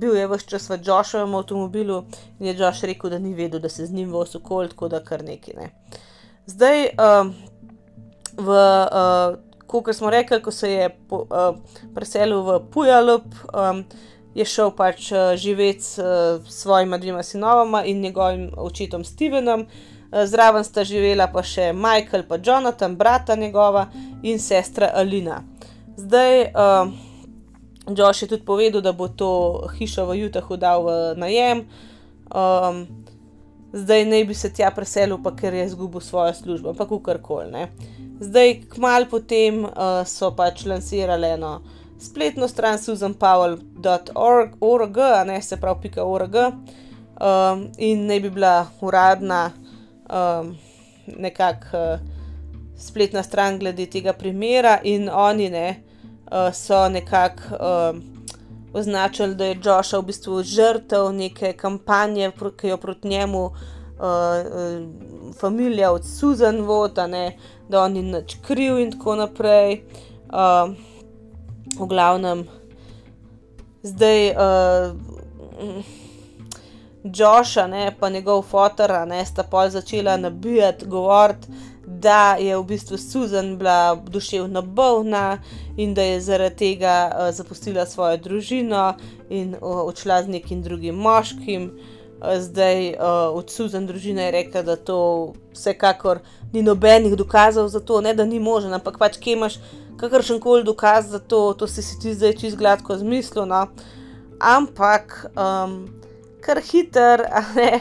[SPEAKER 1] Bil je vse čas v Joshovem avtomobilu in je Josh rekel, da ni vedel, da se z njim vozi okol, tako da kar nekaj. Ne. Zdaj, uh, v, uh, kot smo rekli, ko se je po, uh, preselil v Pujalup, um, je šel pač uh, živeti s uh, svojima dvema sinovama in njegovim očetom Stevenom. Uh, zraven sta živela pa še Michael, pa Jonathan, brata njegova in sestra Alina. Zdaj, uh, Josh je tudi povedal, da bo to hišo v Utahu dal v najem. Um, zdaj naj bi se tja preselil, pa ker je izgubil svojo službo, ampak karkoli. Zdaj, kmalo potem uh, so pač lansirali eno spletno stran susanpowell.org, ne se pravi .org, um, in naj bi bila uradna um, nekakšna uh, spletna stran glede tega primera, in oni ne, uh, so nekako uh, označili, da je Josh v bistvu žrtev neke kampanje, ki jo proti njemu. Uh, uh, familija od Susan Vota, da on ni nič kriv, in tako naprej. Uh, v glavnem, zdaj uh, Joša, ne, pa njegov fotor, ne, sta pol začela nabijati, govoriti, da je v bistvu Susan bila duševno bolna in da je zaradi tega uh, zapustila svojo družino in uh, odšla z nekim drugim moškim. Zdaj uh, od Susan družine je rekla, da to vsekakor ni nobenih dokazov za to, ne da ni možen, ampak pač kje imaš kakršen koli dokaz za to, to si ti zdaj čist gladko zmislil. No? Ampak, um, kar hiter, ne,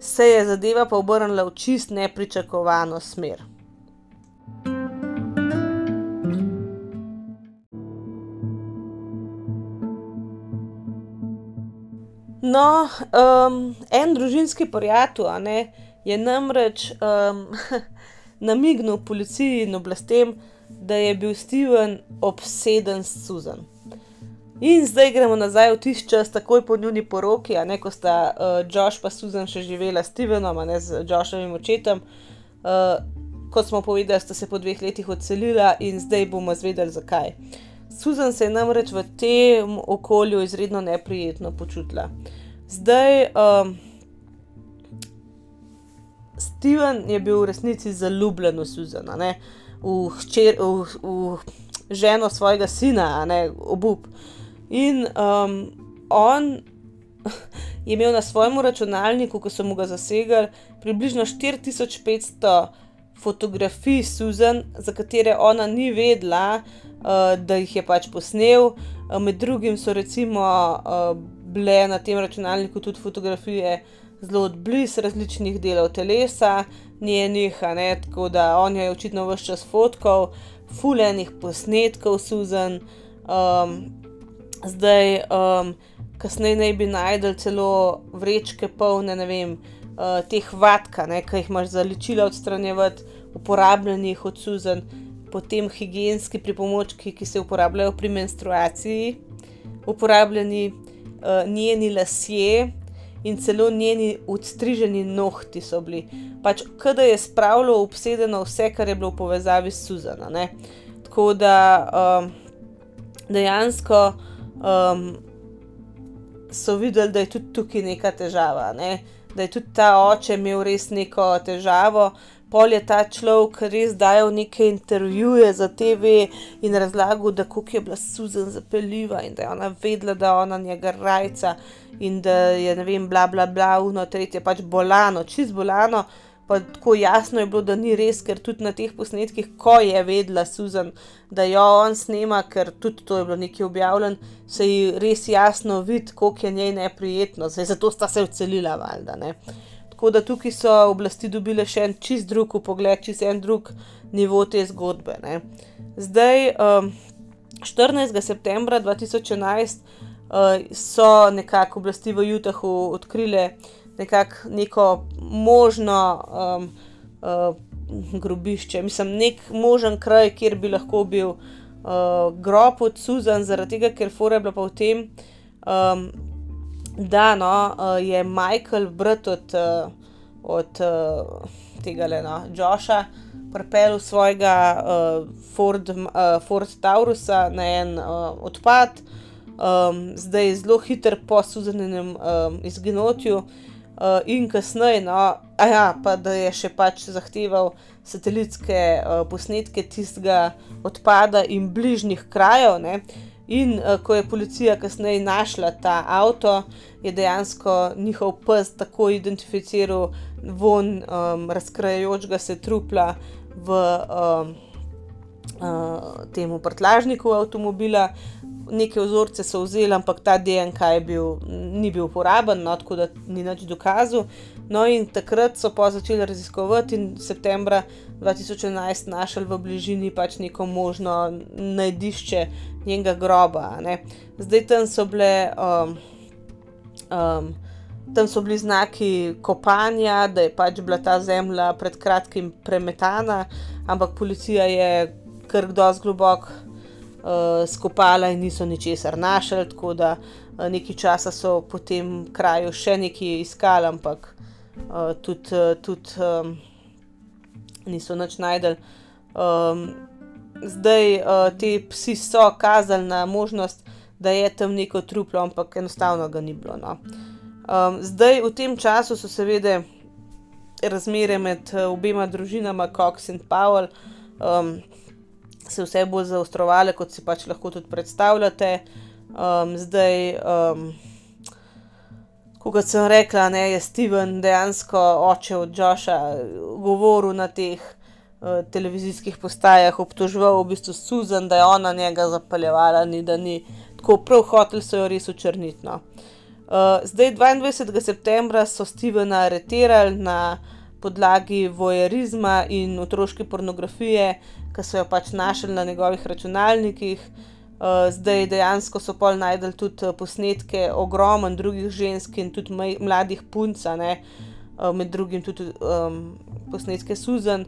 [SPEAKER 1] se je zadeva pa obrnila v čist nepričakovano smer. No, um, en družinski prijatelj je namreč um, *laughs* namignil policiji in oblastem, da je bil Steven obseden s Susan. In zdaj gremo nazaj v tisti čas, takoj po njuni poroki, a ne ko sta uh, Josh in Susan še živela s Stevenom, a ne z Joshovim očetom. Uh, kot smo povedali, sta se po dveh letih odselila in zdaj bomo zvedeli, zakaj. Susan se je namreč v tem okolju izredno neprijetno počutila. Zdaj, um, Steven je bil v resnici zaljubljen v Susan, ne? V, hčer, v, v ženo svojega sina, ne obup. In um, on je imel na svojem računalniku, ko so mu ga zasegli, približno 4500 fotografij Susan, za katere ona ni vedela, uh, da jih je pač posnel. Uh, med drugim so recimo uh, bile na tem računalniku tudi fotografije zelo odblizu različnih delov telesa, njenih, ne, tako da on je očitno vse čas fotkal, fulejnih posnetkov, suzen. Um, zdaj, um, kasneje naj bi najdel celo vrečke polne, ne vem, uh, teh vatka, ki jih imaš za ličila odstranjevati, uporabljenih od suzen, potem higijenski pripomočki, ki se uporabljajo pri menstruaciji, uporabljeni uh, njeni lasje in celo njeni odstriženi nohti so bili. Pač, kada je spravilo obsedeno vse, kar je bilo v povezavi s Suzana. Ne? Tako da um, dejansko um, so videli, da je tudi tukaj neka težava, ne? da je tudi ta oče imel res neko težavo, pol je ta človek res dajal neke intervjuje za TV in razlagal, da kako je bila Susan zapeljiva in da je ona vedela, da ona njega rajca in da je ne vem, bla bla bla, uno, tretje pač bolano, čist bolano. Pa tako jasno je bilo, da ni res, ker tudi na teh posnetkih, ko je vedela Susan, da jo on snema, ker tudi to je bilo nekaj objavljeno, se ji res jasno vidi, koliko je njej neprijetno, zdaj zato sta se odselila, valjda. Ne? Tako da tukaj so oblasti dobile še en čist drug pogled, čist en drug nivo te zgodbe. Ne. Zdaj, um, 14. septembra 2011 uh, so nekako oblasti v Utahu odkrile nekako neko možno um, uh, grobišče, mislim, nek možen kraj, kjer bi lahko bil uh, grob od Suzan, zaradi tega, ker fora je bila pa v tem. Um, da no, uh, je Michael, brat od, uh, od uh, tega le no, Joša, pripeljal svojega uh, Ford, uh, Ford Taurusa na en uh, odpad, um, zdaj zelo hiter po suzenem um, izginotju. Uh, in kasneje, no, ja, pa da je še pač zahteval satelitske uh, posnetke tistega odpada in bližnjih krajev, ne, In uh, ko je policija kasneje našla ta avto, je dejansko njihov pes tako identificiral von um, razkrajajočega se trupla v um, uh, tem prtlažniku avtomobila. Neke vzorce so vzeli, ampak ta DNK bil, ni bil uporaben, no, tako da ni več dokazal. No, in takrat so pa začeli raziskovati, in septembra 2011 našli v bližini pač neko možno najdišče njenega groba. Ne. Zdaj tam so bile. Um, um, Tam so bili znaki kopanja, da je pač bila ta zemlja pred kratkim premetana, ampak policija je kar dosti globoko uh, skopala in niso ničesar našli, tako da uh, nekaj časa so po tem kraju še nekaj iskali, ampak uh, tudi, uh, tudi um, niso nič najdel. Um, zdaj uh, ti psi so kazali na možnost, da je tam neko truplo, ampak enostavno ga ni bilo. No. Um, zdaj, v tem času so seveda razmere med obema družinama, Cox in Powell, um, se vse bolj zaostrovale, kot si pač lahko tudi predstavljate. Um, zdaj, um, kot sem rekla, ne, je Steven dejansko oče od Joša govoril na teh uh, televizijskih postajah, obtoževal v bistvu Susan, da je ona njega zapaljevala, ni da ni tako prav hotel so jo res učrniti. No. Uh, zdaj, 22. septembra so Stevena aretirali na podlagi vojerizma in otroške pornografije, ki so jo pač našli na njegovih računalnikih. Uh, zdaj dejansko so pol najdel tudi uh, posnetke ogromno drugih žensk in tudi mladih punc, uh, med drugim tudi um, posnetke Susan,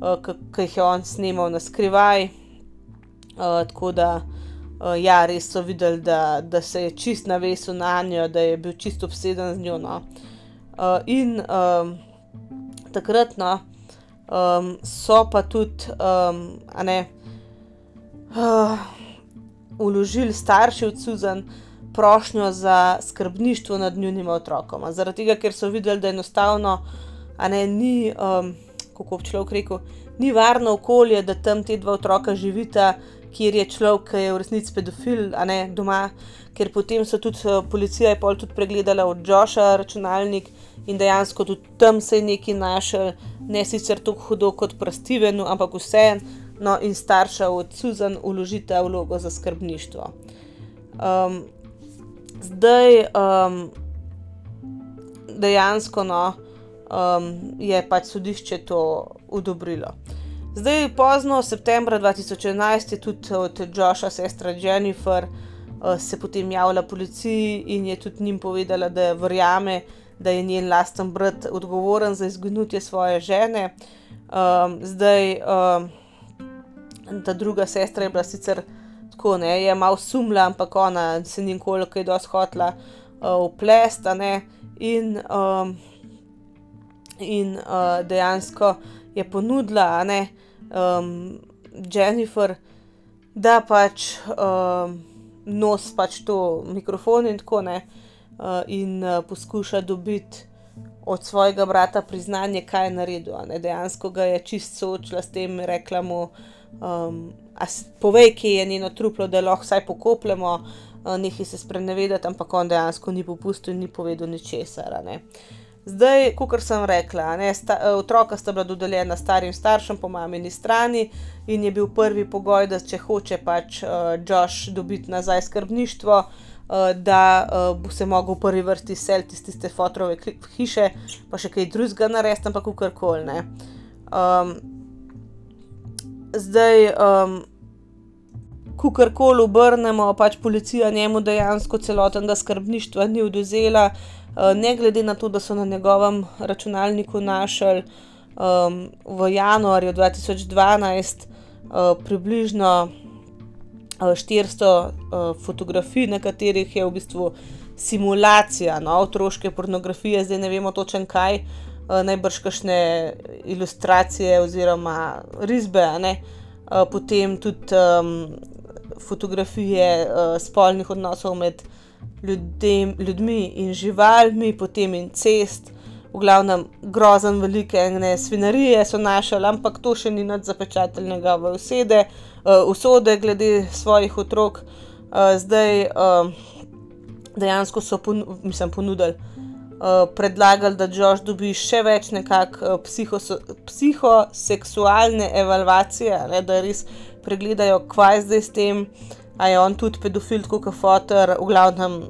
[SPEAKER 1] uh, ki jih je on snimal na skrivaj. Uh, tako da, uh, ja, res so videli, da, da se je čist navesil na njo, da je bil čist obseden z njo. No. Uh, in um, takrat, no, um, so pa tudi, um, a ne. Uh, uložili starši od Susan prošnjo za skrbništvo nad njunima otrokoma. Zaradi tega, ker so videli, da je enostavno, a ne ni, um, kako bi človek rekel, ni varno okolje, da tam te dva otroka živita, kjer je človek, ki je v resnici pedofil, a ne doma. Ker potem so tudi uh, policija pol tudi pregledala od Joša računalnik in dejansko tudi tam se je nekaj našel, ne sicer tako hudo kot pri Stevenu, ampak vseeno no, in starša od Susan uložita vlogo za skrbništvo. Um, zdaj um, dejansko no, um, je pač sodišče to odobrilo. Zdaj, pozno, septembra 2011, je tudi od Joša, sestra Jennifer, uh, se potem javila policiji in je tudi njim povedala, da verjame, da je njen lasten brat odgovoren za izginutje svoje žene. Um, zdaj, um, ta druga sestra je bila sicer tako, ne, je malo sumla, ampak ona se ni nikoli kaj dosti hotla uplesta, uh, in, um, in uh, dejansko je ponudila, ne, um, Jennifer, da pač um, nos pač to mikrofon in tako ne, uh, in uh, poskuša dobiti. Od svojega brata priznanje, kaj je naredil. Dejansko ga je čist soočila s tem, rekla mu, uh, um, povej, kje je njeno truplo, da lahko vsaj pokopljemo, uh, nekaj se sprenevedati, ampak on dejansko ni popustil in ni povedal ničesar. Zdaj, kot sem rekla, ne, sta, uh, otroka sta bila dodeljena starim staršem po mamini strani in je bil prvi pogoj, da če hoče pač uh, Josh dobiti nazaj skrbništvo, uh, da uh, bo se mogel v prvi vrsti seliti iz tiste fotorove hiše, pa še kaj drugega narediti, ampak kar koli zdaj, um, ko kar koli obrnemo, pač policija njemu dejansko celotnega skrbništva ni oduzela, uh, ne glede na to, da so na njegovem računalniku našli um, v januarju 2012 uh, približno uh, 400 uh, fotografij, na katerih je v bistvu. Simulacija no, otroške pornografije, zdaj ne vemo točno kaj, Eh, najbrž kakšne ilustracije oziroma risbe? Eh, potem tudi um, fotografije uh, spolnih odnosov med ljudem, ljudmi in živalmi, potem in cest, v glavnem grozen velike ne, svinarije so našli, ampak to še ni nad zapečateljnega v usede, uh, usode glede svojih otrok. Uh, zdaj uh, dejansko so pon mislim, ponudili, uh, predlagali, da Josh dobi še več nekakšne uh, psihoseksualne evalvacije, ne, da res pregledajo, kaj zdaj s tem, a je on tudi pedofil, kot fotor, v glavnem,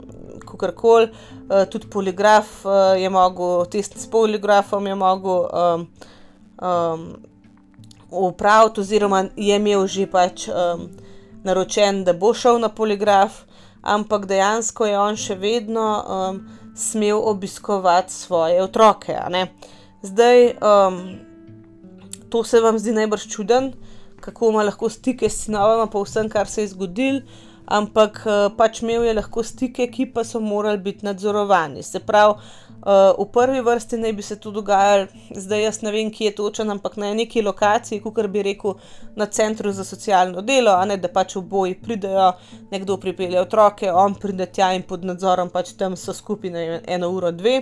[SPEAKER 1] kar koli. Uh, tudi poligraf uh, je mogel, test s poligrafom je mogel. Um, um, upraviti, oziroma je imel že pač um, naročen, da bo šel na poligraf, ampak dejansko je on še vedno um, smel obiskovati svoje otroke. Zdaj, um, to se vam zdi najbrž čuden, kako ima lahko stike s sinovama, pa vsem, kar se je zgodil. Ampak pač imel je lahko stike, ki pa so morali biti nadzorovani. Se pravi, Uh, v prvi vrsti naj bi se to dogajalo, zdaj jaz ne vem, kje je točen, ampak na neki lokaciji, kot bi rekel, na centru za socialno delo, ne, da pač v boji pridejo, nekdo pripelje otroke, on pride tja in pod nadzorom pač tam so skupine eno uro, dve.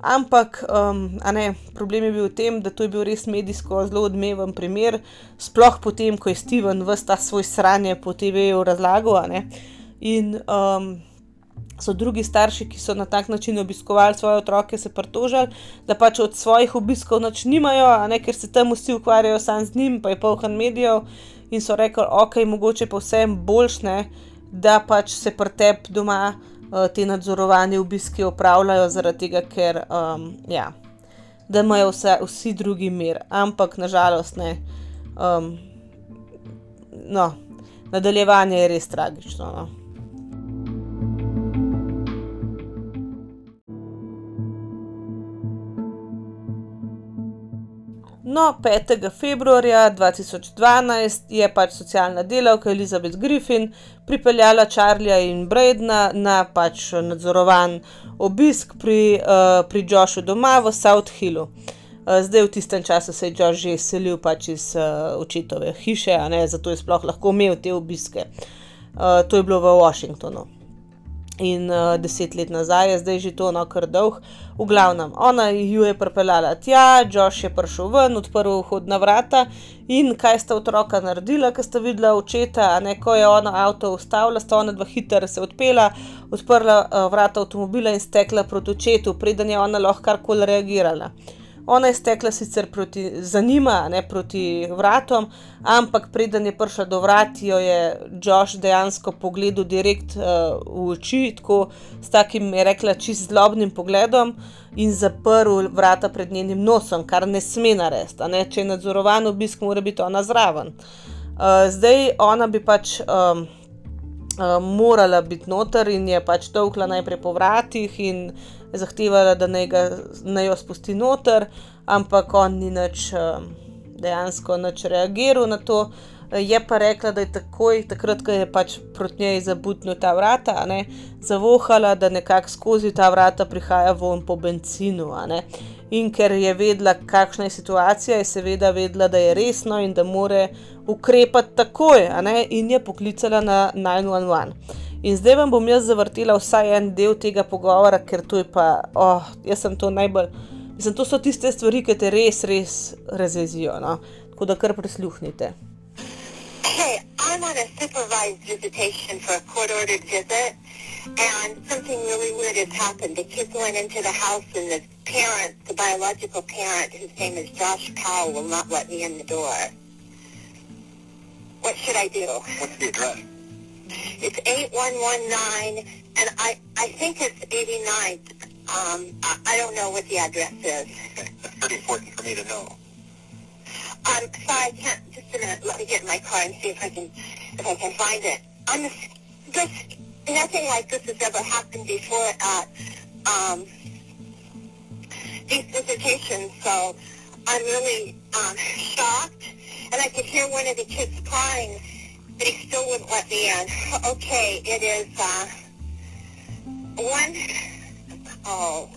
[SPEAKER 1] Ampak, um, ne, problem je bil v tem, da to je bil res medijsko zelo odmeven primer, sploh potem, ko je Steven vsta svoj sranje po TV-ju razlagal. In um, so drugi starši, ki so na tak način obiskovali svoje otroke, se pritožili, da pač od svojih obiskov noč nimajo, ne, ker se tam vsi ukvarjajo sam z njim, pa je polhan medijev in so rekli, ok, mogoče pa vsem boljšne, da pač se pretep doma te nadzorovane obiske opravljajo, zaradi tega, ker um, ja, da imajo vse, vsi drugi mir. Ampak nažalost ne. Um, no, nadaljevanje je res tragično. No. No, 5. februarja 2012 je pač socialna delavka Elizabeth Griffin pripeljala Charlija in Bradna na pač nadzorovan obisk pri, uh, pri Joshu doma v South Hillu. Uh, zdaj, v tistem času se je Josh že selil pač iz uh, očetove hiše, zato je sploh lahko imel te obiske. Uh, to je bilo v Washingtonu in uh, deset let nazaj je zdaj že to no kar dolg. V glavnem, ona ju je pripeljala tja, Josh je prišel ven, odprl vhodna vrata in kaj sta otroka naredila, ker sta videla očeta, a ne ko je ona avto ustavila, sta ona dva hiter se odpela, odprla uh, vrata avtomobila in stekla proti očetu, preden je ona lahko karkoli reagirala. Ona je stekla sicer proti, za njima, ne proti vratom, ampak preden je prišla do vrat, jo je Josh dejansko pogledal direkt uh, v oči, tako s takim, je rekla, čist zlobnim pogledom in zaprl vrata pred njenim nosom, kar ne sme narediti. Če je nadzorovan obisk, mora biti ona zraven. Uh, zdaj ona bi pač. Um, Morala biti noter in je pač tolkla najprej po vratih, in zahtevala, da naj, ga, naj jo spusti noter, ampak on ni nič, eh, dejansko nič reagiral na to. Je pa rekla, da je takoj, takrat, ko je pač proti njej zabudnil ta vrata, ne, zavohala, da nekako skozi ta vrata prihaja von po benzinu. In ker je vedela, kakšna je situacija, je seveda vedela, da je resno in da more ukrepati takoj, in je poklicala na 911. In zdaj vam bom jaz zavrtela vsaj en del tega pogovora, ker to je pa, oh, jaz sem to najbolj. Mislim, to so tiste stvari, ki te res, res razvezijo. No? Tako da kar prisluhnite.
[SPEAKER 2] Hey, I'm on a supervised visitation for a court ordered visit, and something really weird has happened. The kids went into the house, and the parent, the biological parent, whose name is Josh Powell, will not let me in the door. What should I do?
[SPEAKER 3] What's the address?
[SPEAKER 2] It's 8119, and I, I think it's 89th. Um, I, I don't know what the address is.
[SPEAKER 3] Okay. That's pretty important for me to know.
[SPEAKER 2] Um, sorry, I can't, just a minute, let me get in my car and see if I can, if I can find it. I'm, this, nothing like this has ever happened before at, um, these visitations, so I'm really, um, shocked, and I could hear one of the kids crying, but he still wouldn't let me in. Okay, it is, uh, one, oh,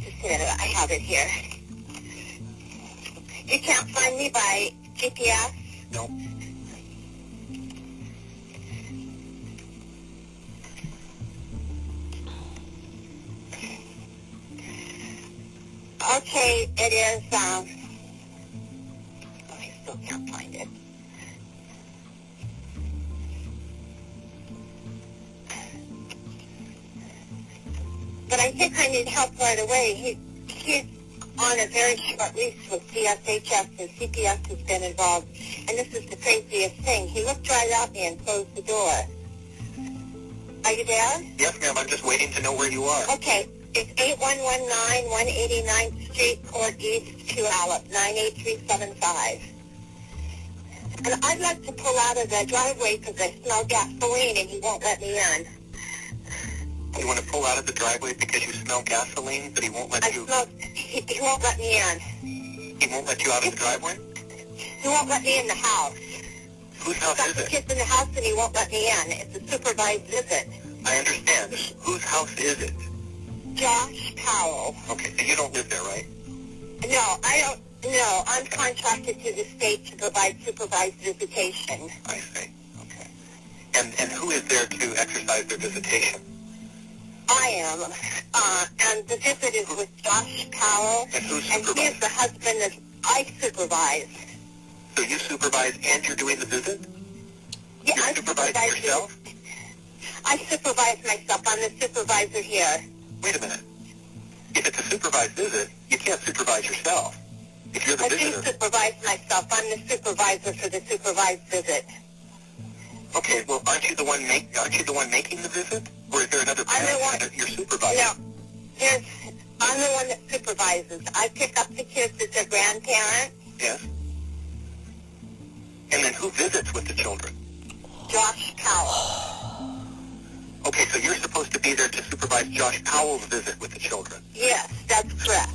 [SPEAKER 2] just a minute, I have it here. You can't find me by GPS?
[SPEAKER 3] No.
[SPEAKER 2] Okay, it is, um, help right away. He he's on a very short lease with CSHS, and CPS has been involved. And this is the craziest thing. He looked right at me and closed the door. Are you there?
[SPEAKER 3] Yes, ma'am. I'm just waiting to know where you are.
[SPEAKER 2] Okay. It's 8119 189th Street, Court East, Puyallup, 98375. And I'd like to pull out of the driveway because I smell gasoline and he won't let me in.
[SPEAKER 3] You want to pull out of the driveway because you smell gasoline, but he won't let
[SPEAKER 2] I
[SPEAKER 3] you.
[SPEAKER 2] smell, he, he won't let me in.
[SPEAKER 3] He won't let you out of the driveway.
[SPEAKER 2] He won't let me in the house.
[SPEAKER 3] Whose house
[SPEAKER 2] Got
[SPEAKER 3] is
[SPEAKER 2] the
[SPEAKER 3] it?
[SPEAKER 2] kids in the house and he won't let me in. It's a supervised visit.
[SPEAKER 3] I understand. Whose house is it?
[SPEAKER 2] Josh Powell.
[SPEAKER 3] Okay, so you don't live there, right?
[SPEAKER 2] No, I don't. No, I'm contracted to the state to provide supervised visitation.
[SPEAKER 3] I see. Okay. And and who is there to exercise their visitation?
[SPEAKER 2] I am. Uh, and the visit is with Josh Powell.
[SPEAKER 3] And who
[SPEAKER 2] And he is the husband that I supervise.
[SPEAKER 3] So you supervise and you're doing the visit?
[SPEAKER 2] Yeah,
[SPEAKER 3] You're
[SPEAKER 2] I supervise
[SPEAKER 3] yourself?
[SPEAKER 2] I supervise myself. I'm the supervisor here.
[SPEAKER 3] Wait a minute. If it's a supervised visit, you can't supervise yourself. If you're the
[SPEAKER 2] I do supervise myself. I'm the supervisor for the supervised visit.
[SPEAKER 3] okay. Well, aren't you the one make? Aren't you the one making the visit, or is there another
[SPEAKER 2] I'm the
[SPEAKER 3] parent
[SPEAKER 2] one-
[SPEAKER 3] that you're supervising?
[SPEAKER 2] No, there's. I'm the one that supervises. I pick up the kids as their grandparents.
[SPEAKER 3] Yes. And then who visits with the children?
[SPEAKER 2] Josh Powell. *sighs*
[SPEAKER 3] Okay, so you're supposed to be there to supervise Josh Powell's visit with the children.
[SPEAKER 2] Yes, that's correct.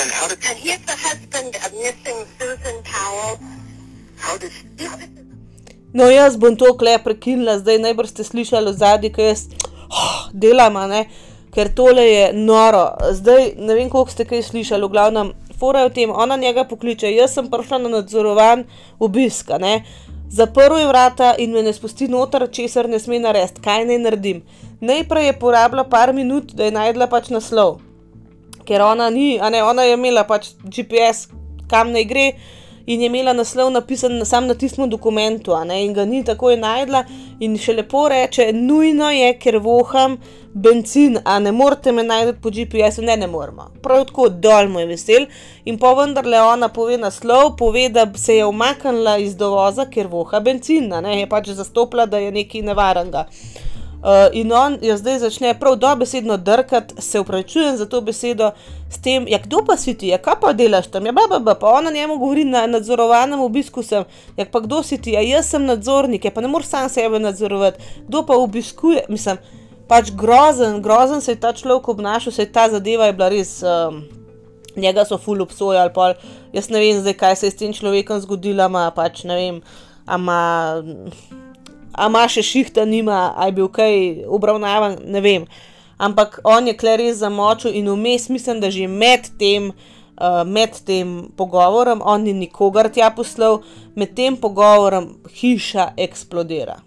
[SPEAKER 3] And how did
[SPEAKER 2] And he's the husband of missing Susan Powell.
[SPEAKER 3] how did
[SPEAKER 1] No, jaz bom to kle prekinila, zdaj najbrž ste slišali zadnji, ki jaz oh, delam, ne, ker tole je noro. Zdaj ne vem, koliko ste kaj slišali, v glavnem, fora je v tem, ona njega pokliče, jaz sem prišla na nadzorovan obisk, ne. Zaprl je vrata in me ne spusti noter, česar ne sme narediti, kaj naj naredim. Najprej je porabila par minut, da je najdla pač naslov, ker ona ni, a ne, ona je imela pač GPS, kam naj gre in je imela naslov napisan na- sam na tistem dokumentu, ne, in ga ni takoj najdla in še lepo reče, nujno je, ker voham benzin, a ne morete me najti po GPS-u, ne, ne moramo. Prav tako dol mu je vesel in pa vendarle ona pove naslov, pove, da se je umaknila iz dovoza, ker voha benzin, je pač zastopila, da je nekaj nevarnega. Uh, in on jo zdaj začne prav dobesedno drkati, se upravičujem za to besedo, s tem, ja, kdo pa si ti, ja, kaj pa delaš tam, ja, baba, ba, pa ona njemu govori na nadzorovanem obisku sem, ja, pa kdo si ti, ja, jaz sem nadzornik, ja, pa ne moreš sam sebe nadzorovati, kdo pa obiskuje, mislim, pač grozen, grozen se je ta človek obnašal, se je ta zadeva je bila res. Um, Njega so ful obsojali, pol. jaz ne vem zdaj, kaj se je s tem človekom zgodilo, ima pač ne vem, ama a ima še šihta, nima, a je bil kaj obravnavan, ne vem. Ampak on je kle res zamočil in vmes mislim, da že med tem, uh, med tem pogovorom, on ni nikogar tja poslal, med tem pogovorom hiša eksplodira.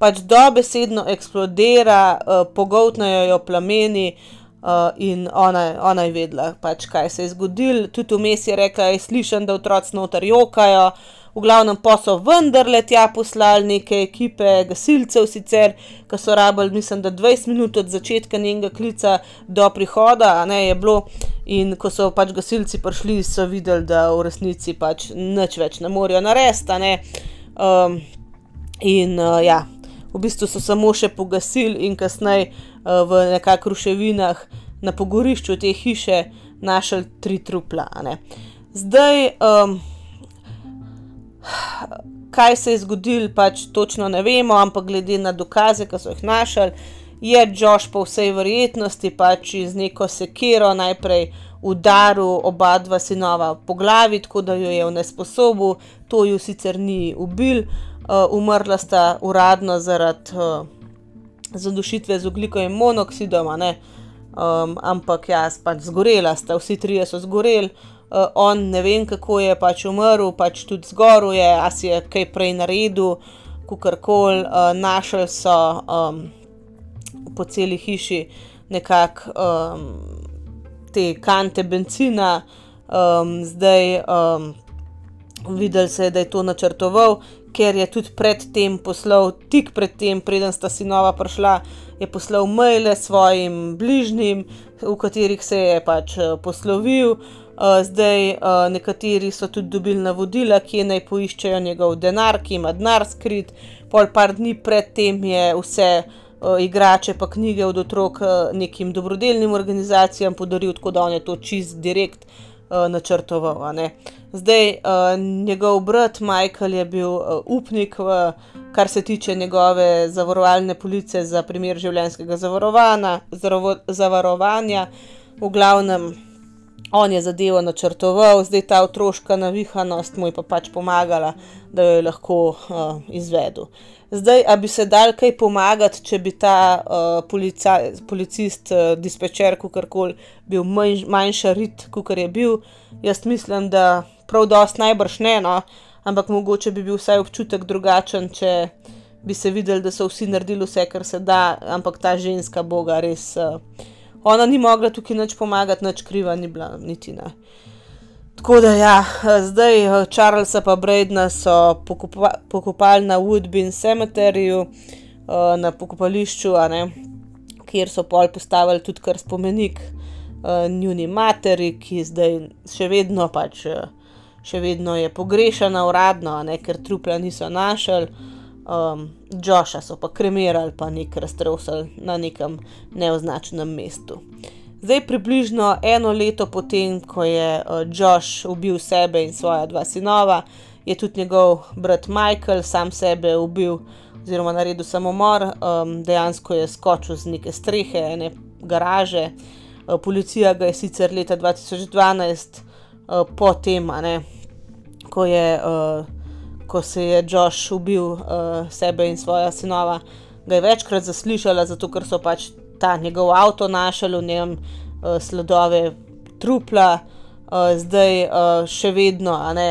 [SPEAKER 1] Pač dobesedno eksplodira, uh, pogoltnajo jo plameni. Uh, in ona, ona je vedela, pač, kaj se je zgodilo. Tudi vmes je rekla, da je slišen, da otroci noter jokajo. V glavnem pa so vendarle tja poslali neke ekipe gasilcev, sicer, ki so rabili, mislim, da 20 minut od začetka njenega klica do prihoda, a ne je bilo. In ko so pač gasilci prišli, so videli, da v resnici pač nič več ne morejo narediti. Um, in uh, ja, v bistvu so samo še pogasili in kasneje uh, v nekakšnih ruševinah na pogorišču te hiše našli tri trupla. Zdaj, um, kaj se je zgodilo, pač točno ne vemo, ampak glede na dokaze, ki so jih našli, je Josh po vsej verjetnosti pač z neko sekiro najprej udaril oba dva sinova po glavi, tako da jo je onesposobil, to ju sicer ni ubil, uh, umrla sta uradno zaradi uh, zadušitve z oglikovim monoksidom. Um, ampak jaz pač zgorela sta, vsi trije so zgoreli, uh, on ne vem kako je pač umrl, pač tudi zgorel je, a si je kaj prej naredil, kukorkoli, uh, našli so um, po celi hiši nekako um, te kante benzina, um, zdaj um, videli se je, da je to načrtoval, ker je tudi predtem poslal, tik predtem, preden sta sinova prišla, je poslal maile svojim bližnjim, v katerih se je pač eh, poslovil. Uh, zdaj, uh, nekateri so tudi dobili navodila, kje naj poiščejo njegov denar, ki ima denar skrit. Pol par dni predtem je vse uh, igrače, pa knjige od otrok nekim dobrodelnim organizacijam podaril, tako da on je to čist direkt načrtoval. Zdaj, njegov brat Michael je bil upnik, v, kar se tiče njegove zavarovalne police za primer življenjskega zavarovanja. V glavnem on je zadevo načrtoval, zdaj ta otroška navihanost mu je pa pač pomagala, da jo je lahko uh, izvedel. Zdaj, a bi se dal kaj pomagati, če bi ta uh, polica, policist, uh, dispečer, kakorkoli, bil manj, manjša rit, kot je bil. Jaz mislim, da prav dost najbrž ne, no, ampak mogoče bi bil vsaj občutek drugačen, če bi se videli, da so vsi naredili vse, kar se da, ampak ta ženska boga res. Uh, ona ni mogla tukaj nič pomagati, nič kriva ni bila, niti ne. Tako da ja, zdaj Charlesa pa Bradna so pokupa, pokopali na Woodbine Cemeteryju, uh, na pokopališču, ne, kjer so pol postavili tudi kar spomenik uh, njuni materi, ki zdaj še vedno pač. Še vedno je pogrešana uradno, ne, ker trupla niso našli um, Joša so pa kremirali, pa nek raztrosali na nekem neoznačenem mestu. Zdaj, približno eno leto potem, ko je uh, Josh ubil sebe in svoja dva sinova, je tudi njegov brat Michael sam sebe ubil, oziroma naredil samomor, um, dejansko je skočil z neke strehe, ene garaže. Uh, policija ga je sicer leta 2012, uh, potem, ko je. Uh, ko se je Josh ubil uh, sebe in svoja sinova, ga je večkrat zaslišala, zato ker so pač ta njegov avto našli v njem uh, sledove trupla, uh, zdaj uh, še vedno, a ne.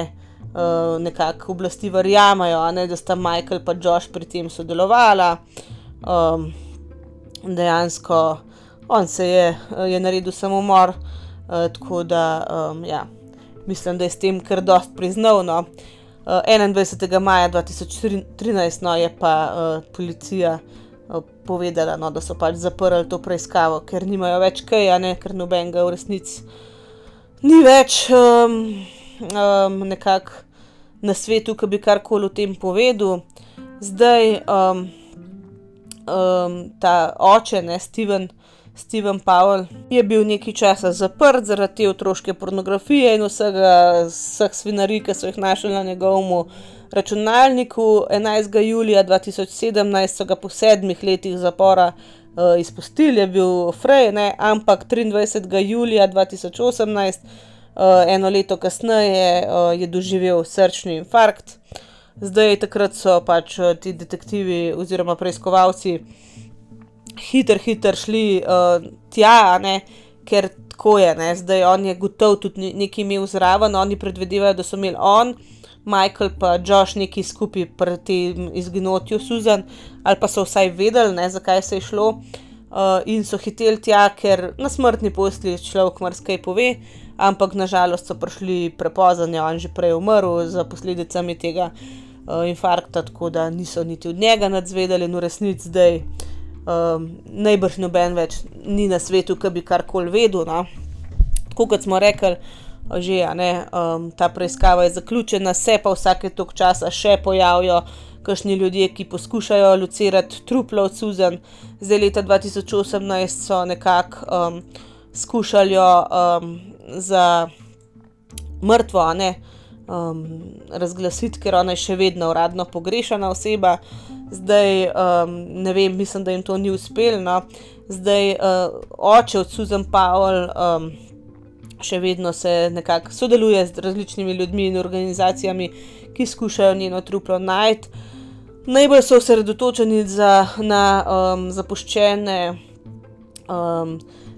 [SPEAKER 1] Uh, nekako oblasti verjamajo, ne, da sta Michael in Josh pri tem sodelovala. Um, dejansko on se je, je naredil samomor, uh, tako da um, ja, mislim, da je s tem kar dost priznal. No. Uh, 21. maja 2013 no, je pa uh, policija uh, povedala, no, da so pač zaprli to preiskavo, ker nimajo več kaj, ne ker nobenega v resnici ni več um, um, nekako na svetu, ki bi karkoli o tem povedal. Zdaj um, um, ta oče, ne Steven. Steven Powell je bil nekaj časa zaprt zaradi te otroške pornografije in vsega, vseh svinarij, ki so jih našli na njegovem računalniku. 11. julija 2017 so ga po sedmih letih zapora uh, izpustili, je bil Frey, ne? ampak 23. julija 2018, uh, eno leto kasneje, uh, je doživel srčni infarkt. Zdaj, takrat so pač ti detektivi oziroma preiskovalci hitro, hitro šli uh, tja, ne, ker tako je, ne, zdaj on je gotov tudi nekaj imel zraven, oni predvidevajo, da so imeli on, Michael pa Josh neki skupaj pri tem izginotju Susan, ali pa so vsaj vedeli, ne, zakaj se je šlo. Uh, in so hiteli tja, ker na smrtni posli človek marsikaj pove, ampak nažalost so prišli prepozno, on že prej umrl za posledicami tega uh, infarkta, tako da niso niti od njega nadzvedeli, v resnici zdaj um, najbrž noben več ni na svetu, ki bi karkoli vedel. No? Tako kot smo rekli, že ne, um, ta preiskava je zaključena, se pa vsake tok časa še pojavijo. Kakšni ljudje, ki poskušajo locirati truplo od Susan, zdaj leta 2018 so nekako um, skušali um, za mrtvo, ne, um, razglasiti, ker ona je še vedno uradno pogrešana oseba. Zdaj, um, ne vem, mislim, da jim to ni uspelo. No. Zdaj, uh, oče od Susan Powell um, še vedno se nekako sodeluje z različnimi ljudmi in organizacijami, ki skušajo njeno truplo najti. Najbolj so osredotočeni za, na um, zapuščene um,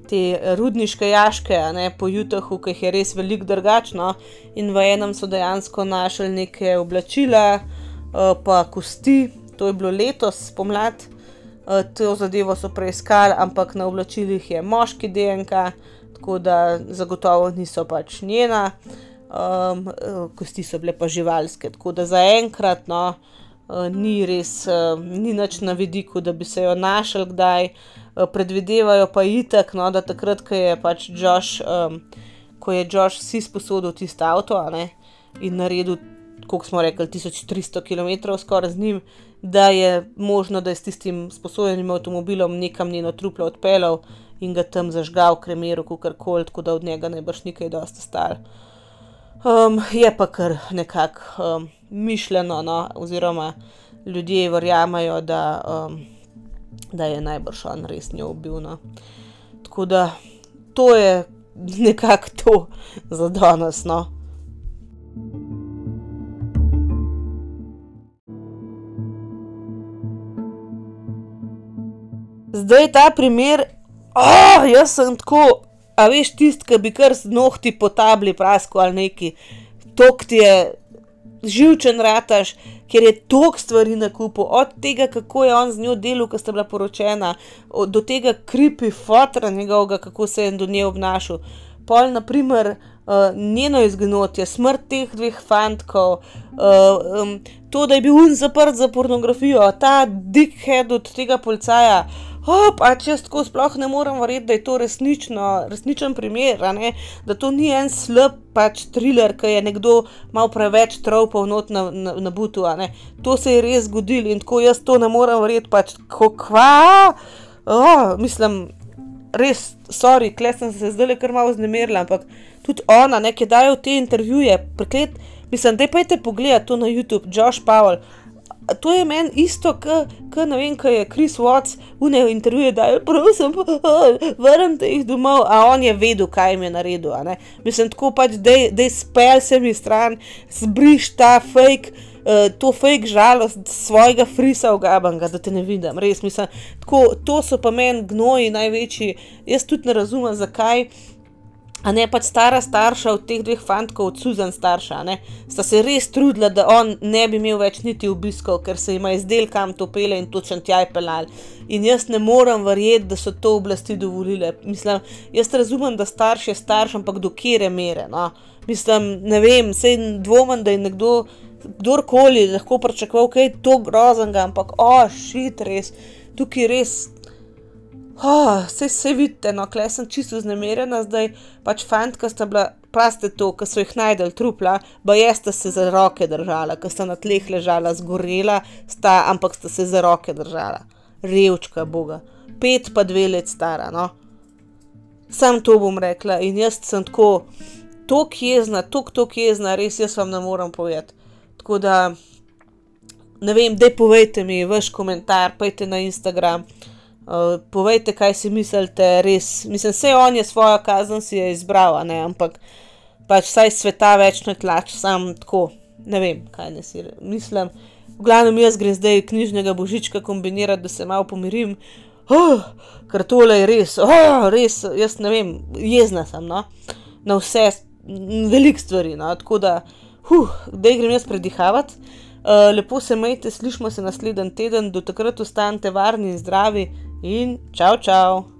[SPEAKER 1] te rudniške jaške, ne, po Jutahu, ki jih je res veliko drugačno. In v enem so dejansko našli neke oblačila, uh, pa kosti, to je bilo letos pomlad, uh, to zadevo so preiskali, ampak na oblačilih je moški DNK, tako da zagotovo niso pač njena. um, kosti so bile pa živalske. Tako da zaenkrat no, uh, ni res, uh, ni nič na vidiku, da bi se jo našel kdaj. Uh, predvidevajo pa itek, no, da takrat, ko je pač Josh, um, ko je Josh si sposodil tisto avto ne, in naredil, kot smo rekli, 1300 km skoraj z njim, da je možno, da je s tistim sposojenim avtomobilom nekam njeno truplo odpeljal in ga tam zažgal, kremiral, kako koli, tako da od njega ne boš nekaj dosta stal. Um, je pa kar nekako um, mišljeno, no, oziroma ljudje verjamajo, da, um, da je najbrž on res njo ubil. No. Tako da to je nekako to za danes. No. Zdaj ta primer, oh, jaz sem tako, a veš, tisti, ki bi kar z nohti po tabli prasko ali neki, tok ti je živčen rataš, ker je tok stvari na kupu, od tega, kako je on z njo delal, ko sta bila poročena, do tega kripi fotra njegovega, kako se je do nje obnašal. Pol, naprimer, uh, njeno izginotje, smrt teh dveh fantkov, uh, um, to, da je bil un zaprt za pornografijo, ta dickhead od tega policaja. Oh, pač jaz tako sploh ne morem verjeti, da je to resnično, resničen primer, da to ni en slab pač thriller, ki je nekdo malo preveč tropov not na, na, na butu. To se je res zgodilo in tako jaz to ne morem verjeti, pač kva. Oh, mislim, res, sorry, kle sem se zdaj le kar malo znemirila, ampak tudi ona, ki dajo te intervjuje, preklet, mislim, da je pa te pogledati to na YouTube, Josh Powell to je meni isto, kot ne vem, kaj je Chris Watts v ne intervjuje, da je prosim, *laughs* vrnite jih domov, a on je vedel, kaj jim je naredil. Mislim, tako pač, da je spel se mi stran, zbriš ta fake. Uh, to fake žalost svojega frisa v Gabanga, da te ne vidim, res mislim. Tako, to so pa meni gnoji največji. Jaz tudi ne razumem, zakaj A ne pač stara starša od teh dveh fantkov, od Susan starša, ne, sta se res trudila, da on ne bi imel več niti obiskov, ker se jim je izdel kam to pele in točno tja je pelal. In jaz ne morem verjeti, da so to oblasti dovolile. Mislim, jaz razumem, da starš je starš, ampak do kere mere. No. Mislim, ne vem, se dvomim, da je nekdo, kdorkoli lahko pričakoval, kaj je to groznega, ampak oh, šit res, tukaj res. Oh, vse se vidite, no, klej sem čisto znemirjena, zdaj pač fant, ki sta bila, praste to, ki so jih najdel trupla, ba je sta se za roke držala, ki sta na tleh ležala, zgorela, sta, ampak sta se za roke držala. Revčka, boga, pet pa dve let stara, no. Sam to bom rekla in jaz sem tako, tok jezna, tok, tok jezna, res jaz vam ne morem povedati. Tako da, ne vem, dej povejte mi vaš komentar, pejte na Instagram. Uh, povejte, kaj si mislite, res. Mislim, vse on je svojo kazen si je izbral, ne? ampak pač vsaj sveta več ne tlač, sam tako, ne vem, kaj ne si mislim. V glavnem jaz grem zdaj knjižnega božička kombinirati, da se malo pomirim. Oh, ker tole je res, oh, res, jaz ne vem, jezna sem no? na vse, velik stvari. No? Tako da, huh, da grem jaz predihavati. Uh, lepo se majte, slišmo se naslednji teden, do takrat ostanite varni in zdravi In ciao ciao.